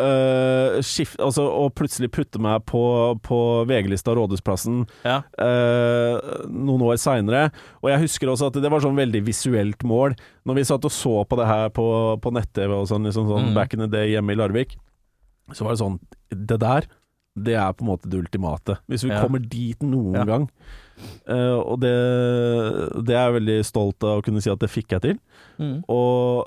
uh, skift, altså, Og plutselig putter meg på, på VG-lista Rådhusplassen Ja. uh, noen år seinere. Og jeg husker også at det var sånn veldig visuelt mål. Når vi satt og så på det her på, på nett-TV og sånn, liksom sånn Mm. back in the day hjemme i Larvik, så var det sånn Det der, det er på en måte det ultimate. Hvis vi Ja. kommer dit noen Ja. gang. Uh, og det, det er jeg veldig stolt av å kunne si at det fikk jeg til. Mm. Og,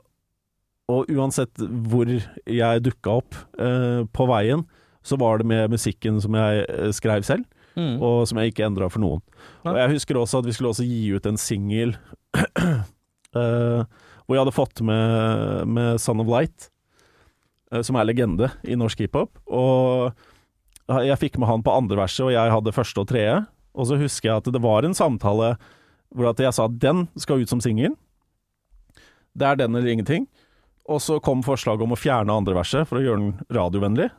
og uansett hvor jeg dukka opp uh, på veien, så var det med musikken som jeg eh, skrev selv, Mm. og som jeg ikke endra for noen. Ja. Og jeg husker også at vi skulle også gi ut en singel uh, hvor jeg hadde fått med, med Son of Light, som er legende i norsk hiphop. Og jeg fikk med han på andre verset, og jeg hadde første og tredje. Og så husker jeg at det var en samtale hvor jeg sa at den skal ut som singel. Det er den eller ingenting. Og så kom forslaget om å fjerne andre verset for å gjøre den radiovennlig.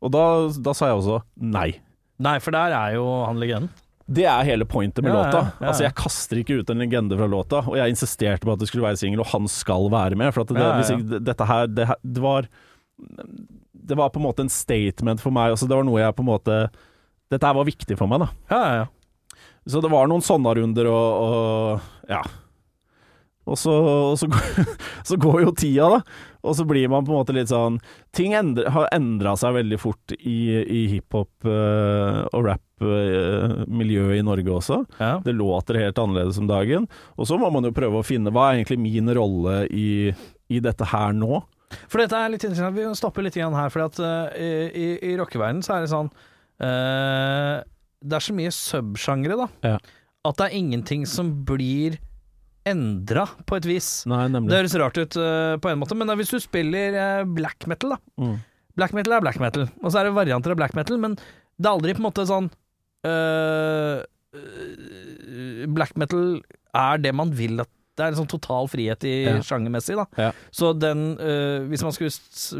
Og da, da sa jeg også nei. Nei, for der er jo han legenden. Det er hele pointet med Ja, låta. ja, ja. Altså Jeg kaster ikke ut en legende fra låta, og jeg insisterte på at det skulle være singel, og han skal være med. For at det, dette her det, det var Det var på en måte en statement for meg. Altså Det var noe jeg på en måte Dette her var viktig for meg, da. Ja, ja, ja. Så det var noen sånne runder, og, og ja. Og så, og så, så går jo tida, da. Og så blir man på en måte litt sånn Ting endre, har endra seg veldig fort i, i hiphop uh, og rap-miljøet i Norge også. ja. Det låter helt annerledes om dagen. Og så må man jo prøve å finne hva er egentlig min rolle i, i dette her nå. For dette er litt interessant. Vi stopper litt igjen her, for at eh, i, i rockeverdenen så er det sånn uh, Det er så mye subsjangre, da, Ja. at det er ingenting som blir endra på et vis. Nei, Det høres rart ut uh, på en måte, men hvis du spiller black metal, da. Mm. Black metal er black metal, og så er det varianter av black metal, men det er aldri på en måte sånn Black metal er det man vil at Det er en sånn total frihet i Ja. sjangermessig, da. Ja. Så den øh, hvis, man skulle,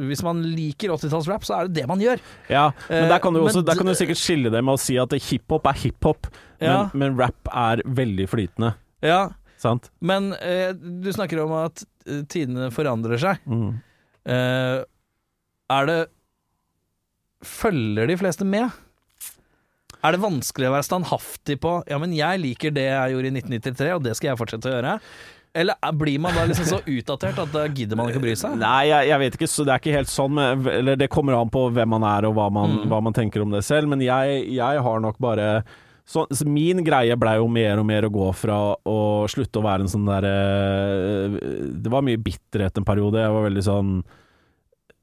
hvis man liker 80-tallsrap, så er det det man gjør. Ja, men der kan du, Eh, også, men der kan du sikkert skille det med å si at hiphop er hiphop, Ja. men, men rap er veldig flytende. Ja, Sant? men øh, du snakker om at tidene forandrer seg. Mm. Uh, er det Følger de fleste med? Er det vanskelig å være standhaftig på Ja, men jeg liker det jeg gjorde i 1993, og det skal jeg fortsette å gjøre? Eller er- blir man da liksom så utdatert at da gidder man ikke å bry seg? Nei, jeg, jeg vet ikke, så det er ikke helt sånn med, Eller det kommer an på hvem man er og hva man, Mm. hva man tenker om det selv, men jeg, jeg har nok bare så, så Min greie blei jo mer og mer å gå fra å slutte å være en sånn derre Det var mye bitterhet en periode. Jeg var veldig sånn eh,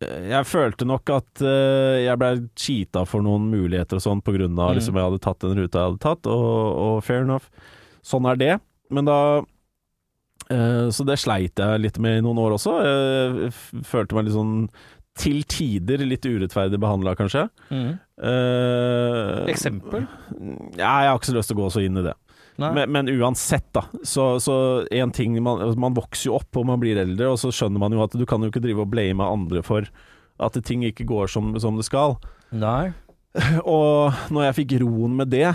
jeg følte nok at uh, jeg ble cheata for noen muligheter og sånn av Mm. liksom, jeg hadde tatt den ruta jeg hadde tatt, og, og fair enough. Sånn er det. Men da uh, Så det sleit jeg litt med i noen år også. Jeg følte meg litt sånn til tider litt urettferdig behandla, kanskje. Mm. Uh, Eksempel? Ja, jeg har ikke så lyst til å gå så inn i det. Men, men uansett, da. Så, så en ting man, man vokser jo opp og man blir eldre, og så skjønner man jo at du kan jo ikke drive og blame andre for at ting ikke går som, som det skal. Nei. Og når jeg fikk roen med det,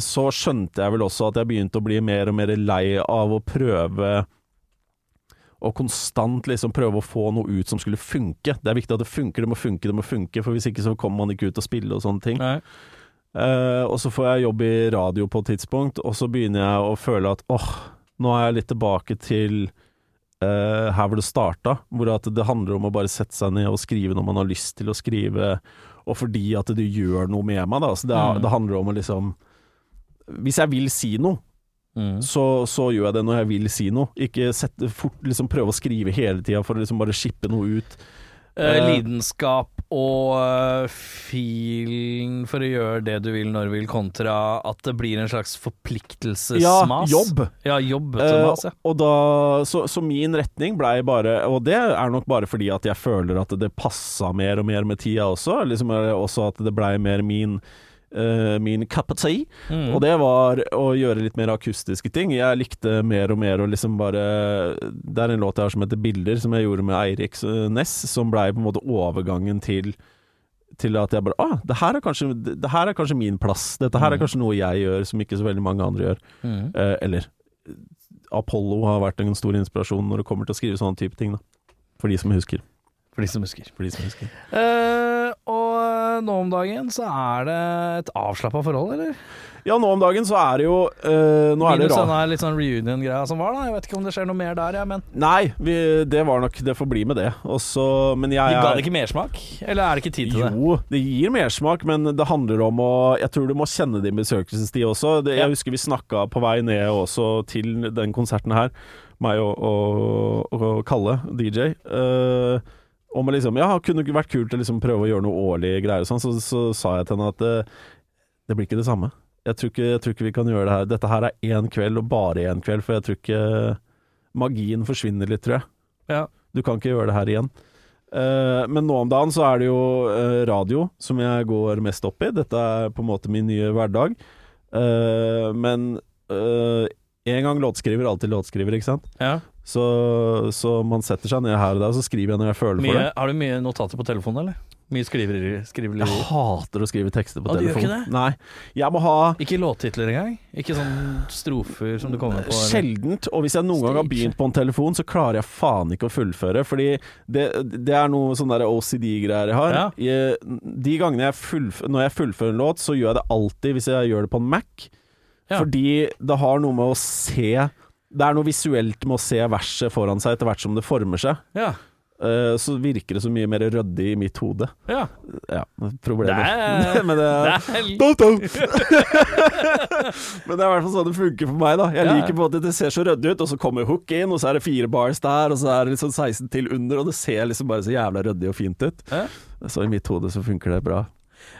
så skjønte jeg vel også at jeg begynte å bli mer og mer lei av å prøve å konstant liksom prøve å få noe ut som skulle funke. Det er viktig at det funker, det må funke, det må funke, for hvis ikke så kommer man ikke ut og spille og sånne ting. Nei. Eh, og så får jeg jobb i radio på et tidspunkt, og så begynner jeg å føle at åh, nå er jeg litt tilbake til uh, her hvor det starta, hvor det handler om å bare sette seg ned og skrive når man har lyst til å skrive, og fordi at det gjør noe med meg, da. Så det, er, Mm. det handler om å liksom Hvis jeg vil si noe, Mm. så, så gjør jeg det når jeg vil si noe. Ikke sette fort, liksom prøve å skrive hele tida for å liksom bare shippe noe ut. Eh, Eh, lidenskap og feelen for å gjøre det du vil når du vil, kontra at det blir en slags forpliktelsesmas. Ja, jobb. Ja, jobb vet Eh, mas, ja. og da, så, så min retning blei bare Og det er nok bare fordi at jeg føler at det passa mer og mer med tida også. Liksom er også at det blei mer min eh, min cup of tea. Mm. Og det var å gjøre litt mer akustiske ting. Jeg likte mer og mer å liksom bare Det er en låt jeg har som heter 'Bilder', som jeg gjorde med Eirik Næss, som blei på en måte overgangen til til at jeg bare ah, det her kanskje, det her er kanskje min plass. Dette her er Mm. kanskje noe jeg gjør som ikke så veldig mange andre gjør. Mm. Eh, eller Apollo har vært en stor inspirasjon når det kommer til å skrive sånne type ting, da. For de som husker. For de som husker. For de som husker. Eh, og nå om dagen så er det et avslappa forhold, eller? Ja, nå om dagen så er det jo eh, Nå er det rart. litt sånn reunion-greia som var, da. Jeg vet ikke om det skjer noe mer der, jeg, men Nei, vi, det var nok Det får bli med det. Og så- men jeg De ga det ikke mersmak? Eller er det ikke tid til det? Jo, det gir mersmak, men det handler om å Jeg tror du må kjenne din besøkelsestid også. Det, Ja. jeg husker vi snakka på vei ned også til den konserten her, meg og, og, og Kalle, DJ. eh, om å liksom Ja, kunne det vært kult å liksom prøve å gjøre noe årlig greier og sånn, så, så sa jeg til henne at det, det blir ikke det samme. Jeg tror, ikke, jeg tror ikke vi kan gjøre det her. Dette her er én kveld, og bare én kveld, for jeg tror ikke Magien forsvinner litt, tror jeg. Ja. Du kan ikke gjøre det her igjen. Uh, men nå om dagen så er det jo uh, radio som jeg går mest opp i. Dette er på en måte min nye hverdag. Uh, men eh, En gang låtskriver, alltid låtskriver, ikke sant? Ja. Så, så man setter seg ned her og der, og så skriver jeg når jeg føler for det. har du mye notater på telefonen, eller? Mye skriveri, Jeg hater å skrive tekster på Ja, du gjør ikke det? Nei. Jeg må ha Ikke låttitler engang? Ikke sånn strofer som du kommer på? eller? Sjeldent, og hvis jeg noen gang har begynt på en telefon, så klarer jeg faen ikke å fullføre. Fordi det, det er noe sånn der OCD-greier jeg har. Ja. Jeg, de gangene jeg fullfører, når jeg fullfører en låt, så gjør jeg det alltid hvis jeg gjør det på en Mac. Ja. Fordi det har noe med å se Det er noe visuelt med å se verset foran seg etter hvert som det former seg. Ja. Eh, så virker det så mye mer ryddig i mitt hode. ja. Ja, problemer. Det er- Men det, Det er don't. Men det er i hvert fall sånn det funker for meg, da. Jeg ja. liker på at det ser så ryddig ut, og så kommer hook inn, og så er det fire bars der, og så er det liksom 16 til under, og det ser liksom bare så jævla ryddig og fint ut. Ja. Så i mitt hode så funker det bra.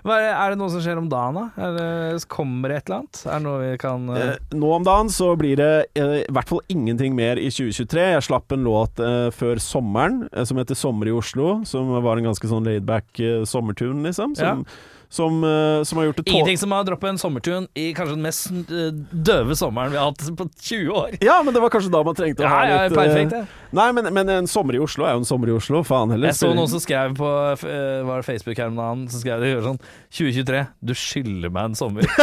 Er, er det noe som skjer om dagen, da? Det, kommer det et eller annet? Er det noe vi kan uh... Eh, nå om dagen så blir det eh, i hvert fall ingenting mer i 2023. Jeg slapp en låt eh, før sommeren som heter 'Sommer i Oslo', som var en ganske sånn laidback uh, sommertune, liksom. Som, som, eh, som har gjort det Ingenting som har droppet en sommertune i kanskje den mest eh, døve sommeren vi har hatt på 20 år. Ja, men det var kanskje da man trengte å Ja, ha litt ja, perfekt, det. Nei, men, men en sommer i Oslo er jo en sommer i Oslo. Faen heller. Jeg så noen som skrev på eh, var det Facebook her om dagen, som skrev det sånn 2023, du skylder meg en sommer.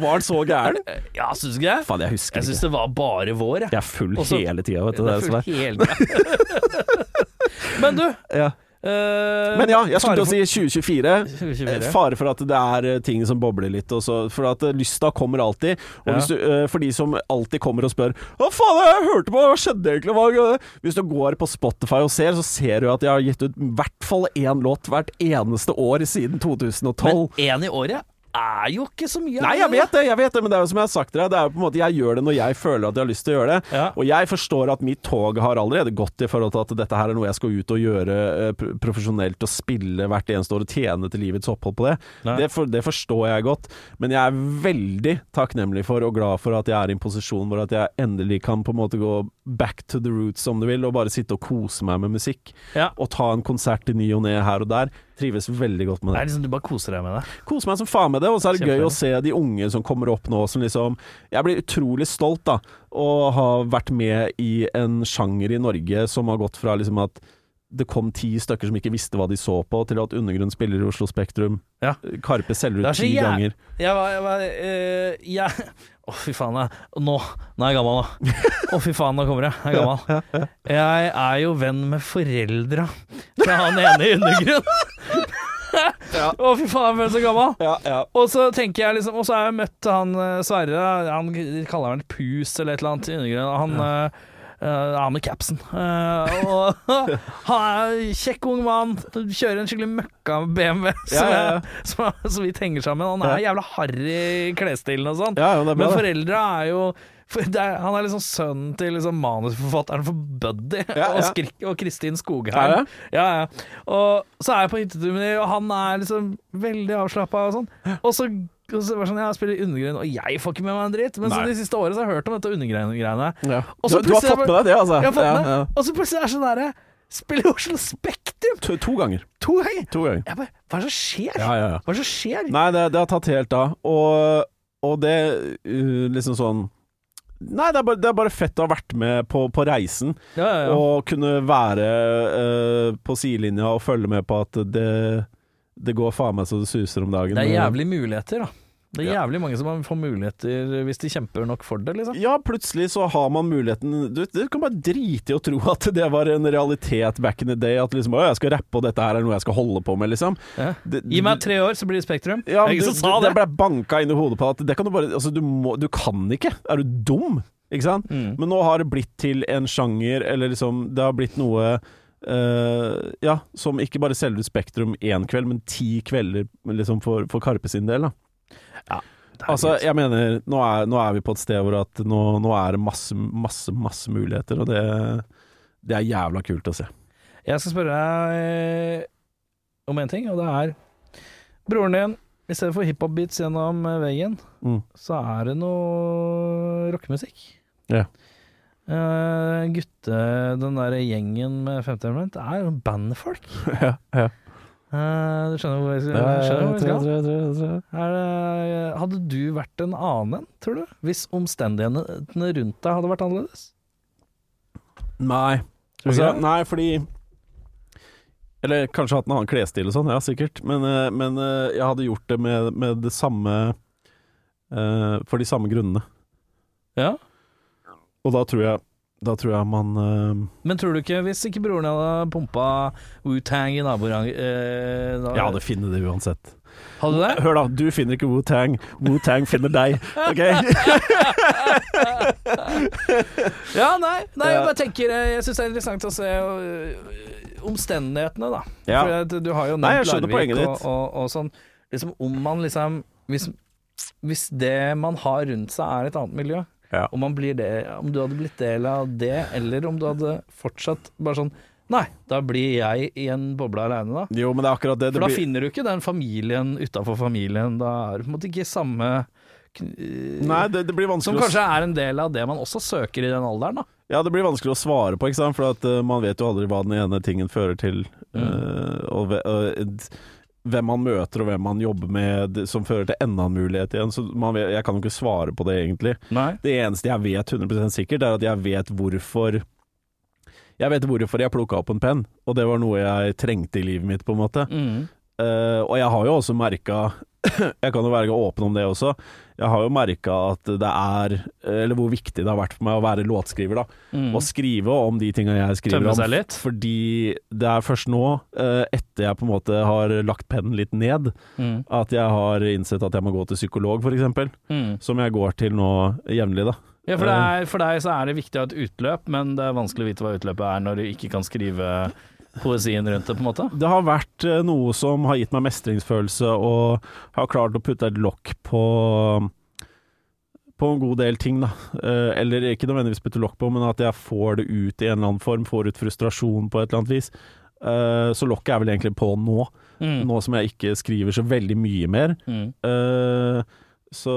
Var den så gæren? ja, syns du ikke det? Faen, jeg husker Jeg ikke. syns det var bare vår, jeg. Jeg er full Også- hele tida, vet du. Det er full hele hele Men du ja. Eh, Men ja, jeg skulle til å si 2024. 2024. Eh, Fare for at det er eh, ting som bobler litt. Også, for at lysta kommer alltid. Og Ja. hvis du, uh, for de som alltid kommer og spør Hva faen, jeg hørte på, hva skjedde egentlig? Hva? Hvis du går på Spotify og ser, så ser du at jeg har gitt ut i hvert fall én låt hvert eneste år siden 2012. Men én i året er jo ikke så mye. Nei, jeg vet det, jeg vet det, men det er jo som jeg har sagt til deg, det er jo på en måte jeg gjør det når jeg føler at jeg har lyst til å gjøre det. Ja. Og jeg forstår at mitt tog har allerede gått i forhold til at dette her er noe jeg skal ut og gjøre eh, profesjonelt og spille hvert eneste år og tjene til livets opphold på det. Det, for, det forstår jeg godt, men jeg er veldig takknemlig for og glad for at jeg er i en posisjon hvor at jeg endelig kan på en måte gå back to the roots, om du vil, og bare sitte og kose meg med musikk. Ja. Og ta en konsert i ny og ne her og der. Trives veldig godt med Det det er liksom Du bare koser deg med det. Koser meg som faen med det, og så er det gøy å se de unge som kommer opp nå, som liksom Jeg blir utrolig stolt, da, å ha vært med i en sjanger i Norge som har gått fra liksom at det kom ti stykker som ikke visste hva de så på, til at Undergrunn spiller i Oslo Spektrum. Ja. Karpe selger er ut ti ganger. Jeg var, jeg var eh, jeg, Å, fy faen. Jeg, nå, nå er jeg gammel, nå. Å, fy faen, nå kommer jeg. Jeg er gammel. Jeg er jo venn med foreldra til han ene i undergrunn. Å, fy faen, jeg ble så gammel. Ja, ja. Og så tenker jeg liksom Og så har jeg møtt han eh, Sverre. Han kaller han Pus eller et eller annet. Han eh, eh, med capsen. Eh, og han er kjekk ung mann. Kjører en skikkelig møkka BMW som, Ja, ja, ja. er, som, så vidt henger sammen. Han er jævla harry i klesstilen og sånn. Ja, ja, Men foreldra er jo er, Han er liksom sønnen til liksom manusforfatteren for Buddy Ja, ja. Og Kristin Skogheim. Ja, ja. Og så er jeg på hyttetur med dem, og han er liksom veldig avslappa og sånn. Og så, og så var det sånn, jeg spiller undergrunn, og jeg får ikke med meg en dritt. Men så de siste årene så har jeg hørt om dette undergrunn-greiene. Ja. Du, du har fått med deg det, altså? Jeg har fått Ja, med. ja. Og så plutselig er det sånn derre Spiller Oslo Spektrum To, to ganger. to ganger! To ganger. Bare, Hva er det som skjer? Ja, ja, ja. Hva er det som skjer? Nei, det, det har tatt helt av. Og, og det uh, liksom sånn Nei, det er, bare, det er bare fett å ha vært med på, på reisen. Ja, ja, ja. Og kunne være uh, på sidelinja og følge med på at det, det går faen meg så det suser om dagen. Det er jævlig muligheter, da. Det er jævlig mange som får muligheter hvis de kjemper nok for det, liksom. Ja, plutselig så har man muligheten Du, du kan bare drite i å tro at det var en realitet back in the day. At liksom, å, jeg skal rappe, og dette her er noe jeg skal holde på med, liksom. Ja. Det- Gi meg tre år, så blir det Spektrum. Ja, er du, som det det. ble banka inn i hodet på at det kan du bare Altså, du må Du kan ikke. Er du dum? Ikke sant? Mm. Men nå har det blitt til en sjanger, eller liksom Det har blitt noe Uh, ja, som ikke bare selger ut Spektrum én kveld, men ti kvelder liksom for, for Karpe sin del. Da. Altså, jeg mener, nå er, nå er vi på et sted hvor at nå, nå er det masse, masse, masse muligheter, og det, det er jævla kult å se. Jeg skal spørre deg eh, om en ting, og det er Broren din, i stedet for hiphop-beats gjennom eh, veggen, Mm. så er det noe rockemusikk. Ja. Uh, gutte, den der gjengen med 50 element, er jo bandfolk. ja, ja. Eh, du skjønner hvor jeg skal? Ja, skjønner hvor jeg tror jeg, tror jeg, tror. Er det, hadde du vært en annen en, tror du? Hvis omstendighetene rundt deg hadde vært annerledes? Nei. Altså, nei, fordi Eller kanskje hatt en annen klesstil og sånn, ja, sikkert. Men, eh, men eh, jeg hadde gjort det med, med det samme eh, For de samme grunnene. Ja. Og da tror jeg Da tror jeg man uh... Men tror du ikke, hvis ikke broren hadde pumpa Wu-Tang i naborangen eh, da- Jeg hadde funnet det uansett. Hadde du det? Hør, da. Du finner ikke Wu-Tang. Wu-Tang finner deg. OK? Ja, nei, nei jeg bare tenker eh, Jeg syns det er interessant å se øh, omstendighetene, da. Ja. For du har jo nevnt Larvik og, og, og sånn. Liksom om man liksom hvis, hvis det man har rundt seg er et annet miljø, Ja. om, man blir det, om du hadde blitt del av det, eller om du hadde fortsatt bare sånn Nei, da blir jeg i en boble aleine, da. Jo, men det er akkurat det. det For da blir- finner du ikke den familien utafor familien. Da er det på en måte ikke samme Nei, det, det blir vanskelig Som kanskje er en del av det man også søker i den alderen, da. Ja, det blir vanskelig å svare på, ikke sant? for at, uh, man vet jo aldri hva den ene tingen fører til. Mm. Uh, og d- hvem man møter og hvem man jobber med som fører til enda en mulighet igjen. Så man jeg kan jo ikke svare på det, egentlig. Nei. Det eneste jeg vet 100% sikkert, er at jeg vet hvorfor Jeg vet hvorfor jeg plukka opp en penn, og det var noe jeg trengte i livet mitt, på en måte. Mm. Uh, og jeg har jo også merka Jeg kan jo være åpen om det også. Jeg har jo merka at det er Eller hvor viktig det har vært for meg å være låtskriver, da. Mm. Å skrive om de tinga jeg skriver om. litt? Fordi det er først nå, eh, etter jeg på en måte har lagt pennen litt ned, Mm. at jeg har innsett at jeg må gå til psykolog, f.eks. Mm. Som jeg går til nå jevnlig, da. Ja, for, det er, for deg så er det viktig å ha et utløp, men det er vanskelig å vite hva utløpet er når du ikke kan skrive poesien rundt det, på en måte. Det har vært eh, noe som har gitt meg mestringsfølelse, og har klart å putte et lokk på på en god del ting, da. Eh, eller ikke nødvendigvis putte lokk på, men at jeg får det ut i en eller annen form. Får ut frustrasjon på et eller annet vis. Eh, så lokket er vel egentlig på nå. Mm. Nå som jeg ikke skriver så veldig mye mer. Mm. Så,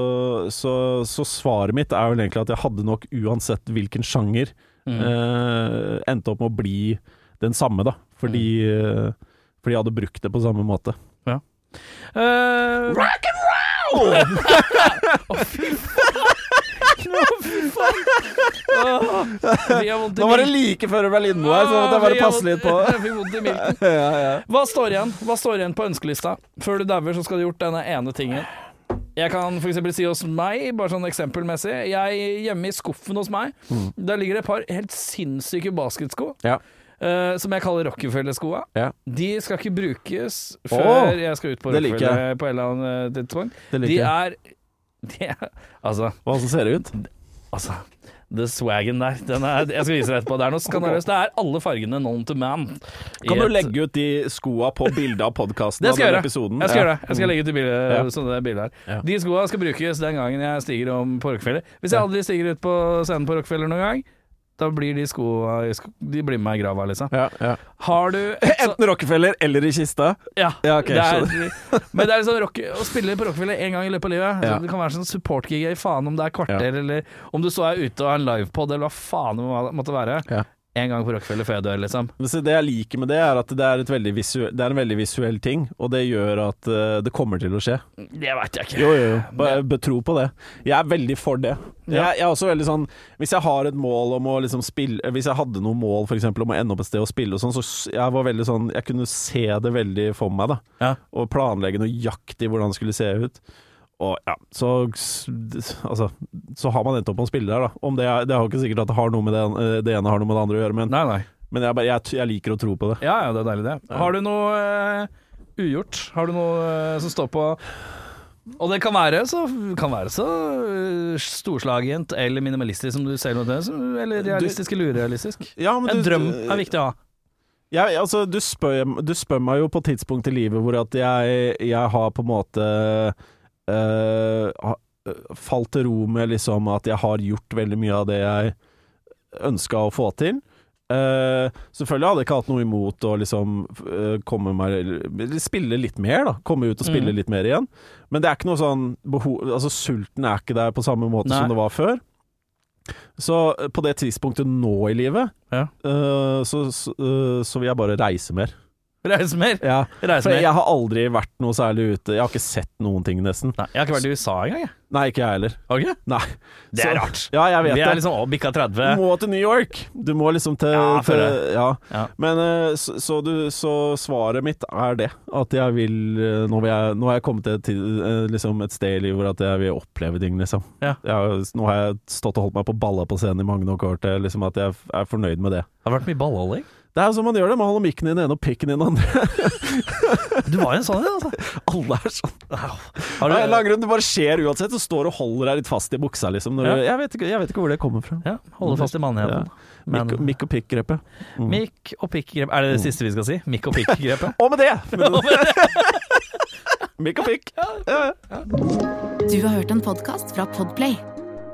så, så svaret mitt er vel egentlig at jeg hadde nok uansett hvilken sjanger, Mm. endte opp med å bli den samme, da. Fordi, mm. fordi jeg hadde brukt det på samme måte. Eh, Rock and roll! Å, fy faen! Å, fy faen! I Nå var det like før Berlinmo her, så jeg bare passe litt på. Ja, ja. Hva står igjen Hva står igjen på ønskelista? Før du dauer, så skal du ha gjort denne ene tingen. Jeg kan f.eks. si hos meg, bare sånn eksempelmessig Jeg Hjemme i skuffen hos meg, der ligger det et par helt sinnssyke basketsko. Mm. Ja. Eh, som jeg kaller Rockefeller-skoa. Ja. De skal ikke brukes før oh, jeg skal ut på det Rockefeller på et eller annet tidspunkt. Det De er, de er Altså, Hva som ser ut? altså The swaggen der. Den er, jeg skal vise deg etterpå. Det er noe skandaløst. Det er alle fargene known to man. Kan du et- legge ut de skoa på bildet av podkasten Det skal jeg gjøre. Jeg skal Ja. gjøre. Jeg skal legge ut de bildet, Ja. sånne bilder her. Ja. De skoa skal brukes den gangen jeg stiger om på Rockefeller. Hvis jeg aldri stiger ut på scenen på Rockefeller noen gang, da blir de skoa De blir med meg i grava, liksom. Ja, ja. Har du Enten Rockefeller eller i kista. Ja. Ja, ok, det er, men det er liksom rock, å spille på Rockefeller én gang i løpet av livet. Ja. Det kan være sånn supportgig i faen om det er kvarter, eller om du så er ute og har en livepod, eller hva faen det måtte være. En gang på Rockefeller før jeg dør, liksom. Så Det jeg liker med det, er at det er, et veldig visu det er en veldig visuell ting, og det gjør at eh, det kommer til å skje. Det veit jeg ikke. Jo, jo, jo. Bare betro på det. Jeg er veldig for det. Jeg, jeg er også veldig sånn Hvis jeg har et mål om å liksom spille Hvis jeg hadde noen mål eksempel om å ende opp et sted og spille og sånn, så jeg var veldig sånn Jeg kunne se det veldig for meg, da. Ja. Og planlegge nøyaktig hvordan det skulle se ut. Og ja, så Altså, så har man endt opp med å spille der, da. Om det, er, det er jo ikke sikkert at det har noe med det, eh, det ene har noe med det andre å gjøre, men, Nei, nei. men jeg, jeg, jeg liker å tro på det. Ja, ja, det er deilig, det. Har du noe uh, ugjort? Har du noe uh, som står på Og det kan være så, kan være så storslagent eller minimalistisk som du selv måtte eller realistisk eller urealistisk. Ja, men En du- drøm er viktig å ha. Ja, altså, du spør, du spør meg jo på et tidspunkt i livet hvor at jeg, jeg har på en måte ha- falt til ro med liksom at jeg har gjort veldig mye av det jeg ønska å få til. Uh, selvfølgelig hadde jeg ikke hatt noe imot å liksom uh, komme meg Spille litt mer, da. Komme ut og spille Mm. litt mer igjen. Men det er ikke noe sånn behov Altså, sulten er ikke der på samme måte Nei. som det var før. Så på det tidspunktet nå i livet, Ja. uh, så, så, så vil jeg bare reise mer. Reise mer. Ja, for jeg har aldri vært noe særlig ute. Jeg har ikke sett noen ting, nesten. Nei, jeg har ikke vært i USA engang, jeg. Nei, ikke jeg heller. Okay. Nei. Det er Så- rart. Ja, jeg vet Vi det. er liksom å, bikka 30. Du må til New York. Du må liksom til, Ja, til ja. Ja. Men eh, så, så, du, så svaret mitt er det. At jeg vil eh, Nå, vil jeg, nå har jeg kommet til, til eh, liksom et sted i livet hvor at jeg vil oppleve ting, liksom. Ja. Jeg, nå har jeg stått og holdt meg på balla på scenen i mange nok år til liksom at jeg er fornøyd med det. Det har vært mye ballholding. Det er jo sånn man gjør det. Man holder mikken i den ene og pikken i den andre. Du var jo en sånn en, altså. Alle er sånn. Har du, annen grunn, det bare skjer uansett. Du står og holder deg litt fast i buksa, liksom. Når Ja. du, jeg, vet ikke, jeg vet ikke hvor det kommer fra. ja, holde fast i mannheten. Men Mikk, mikk og pikk-grepet. Mm. mikk og pikk-grep Er det det siste vi skal si? Mikk og pikk-grepet? Og med det! Mikk og pikk. Ja, ja. Du har hørt en podkast fra Podplay.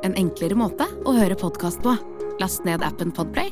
En enklere måte å høre podkast på. Last ned appen Podplay,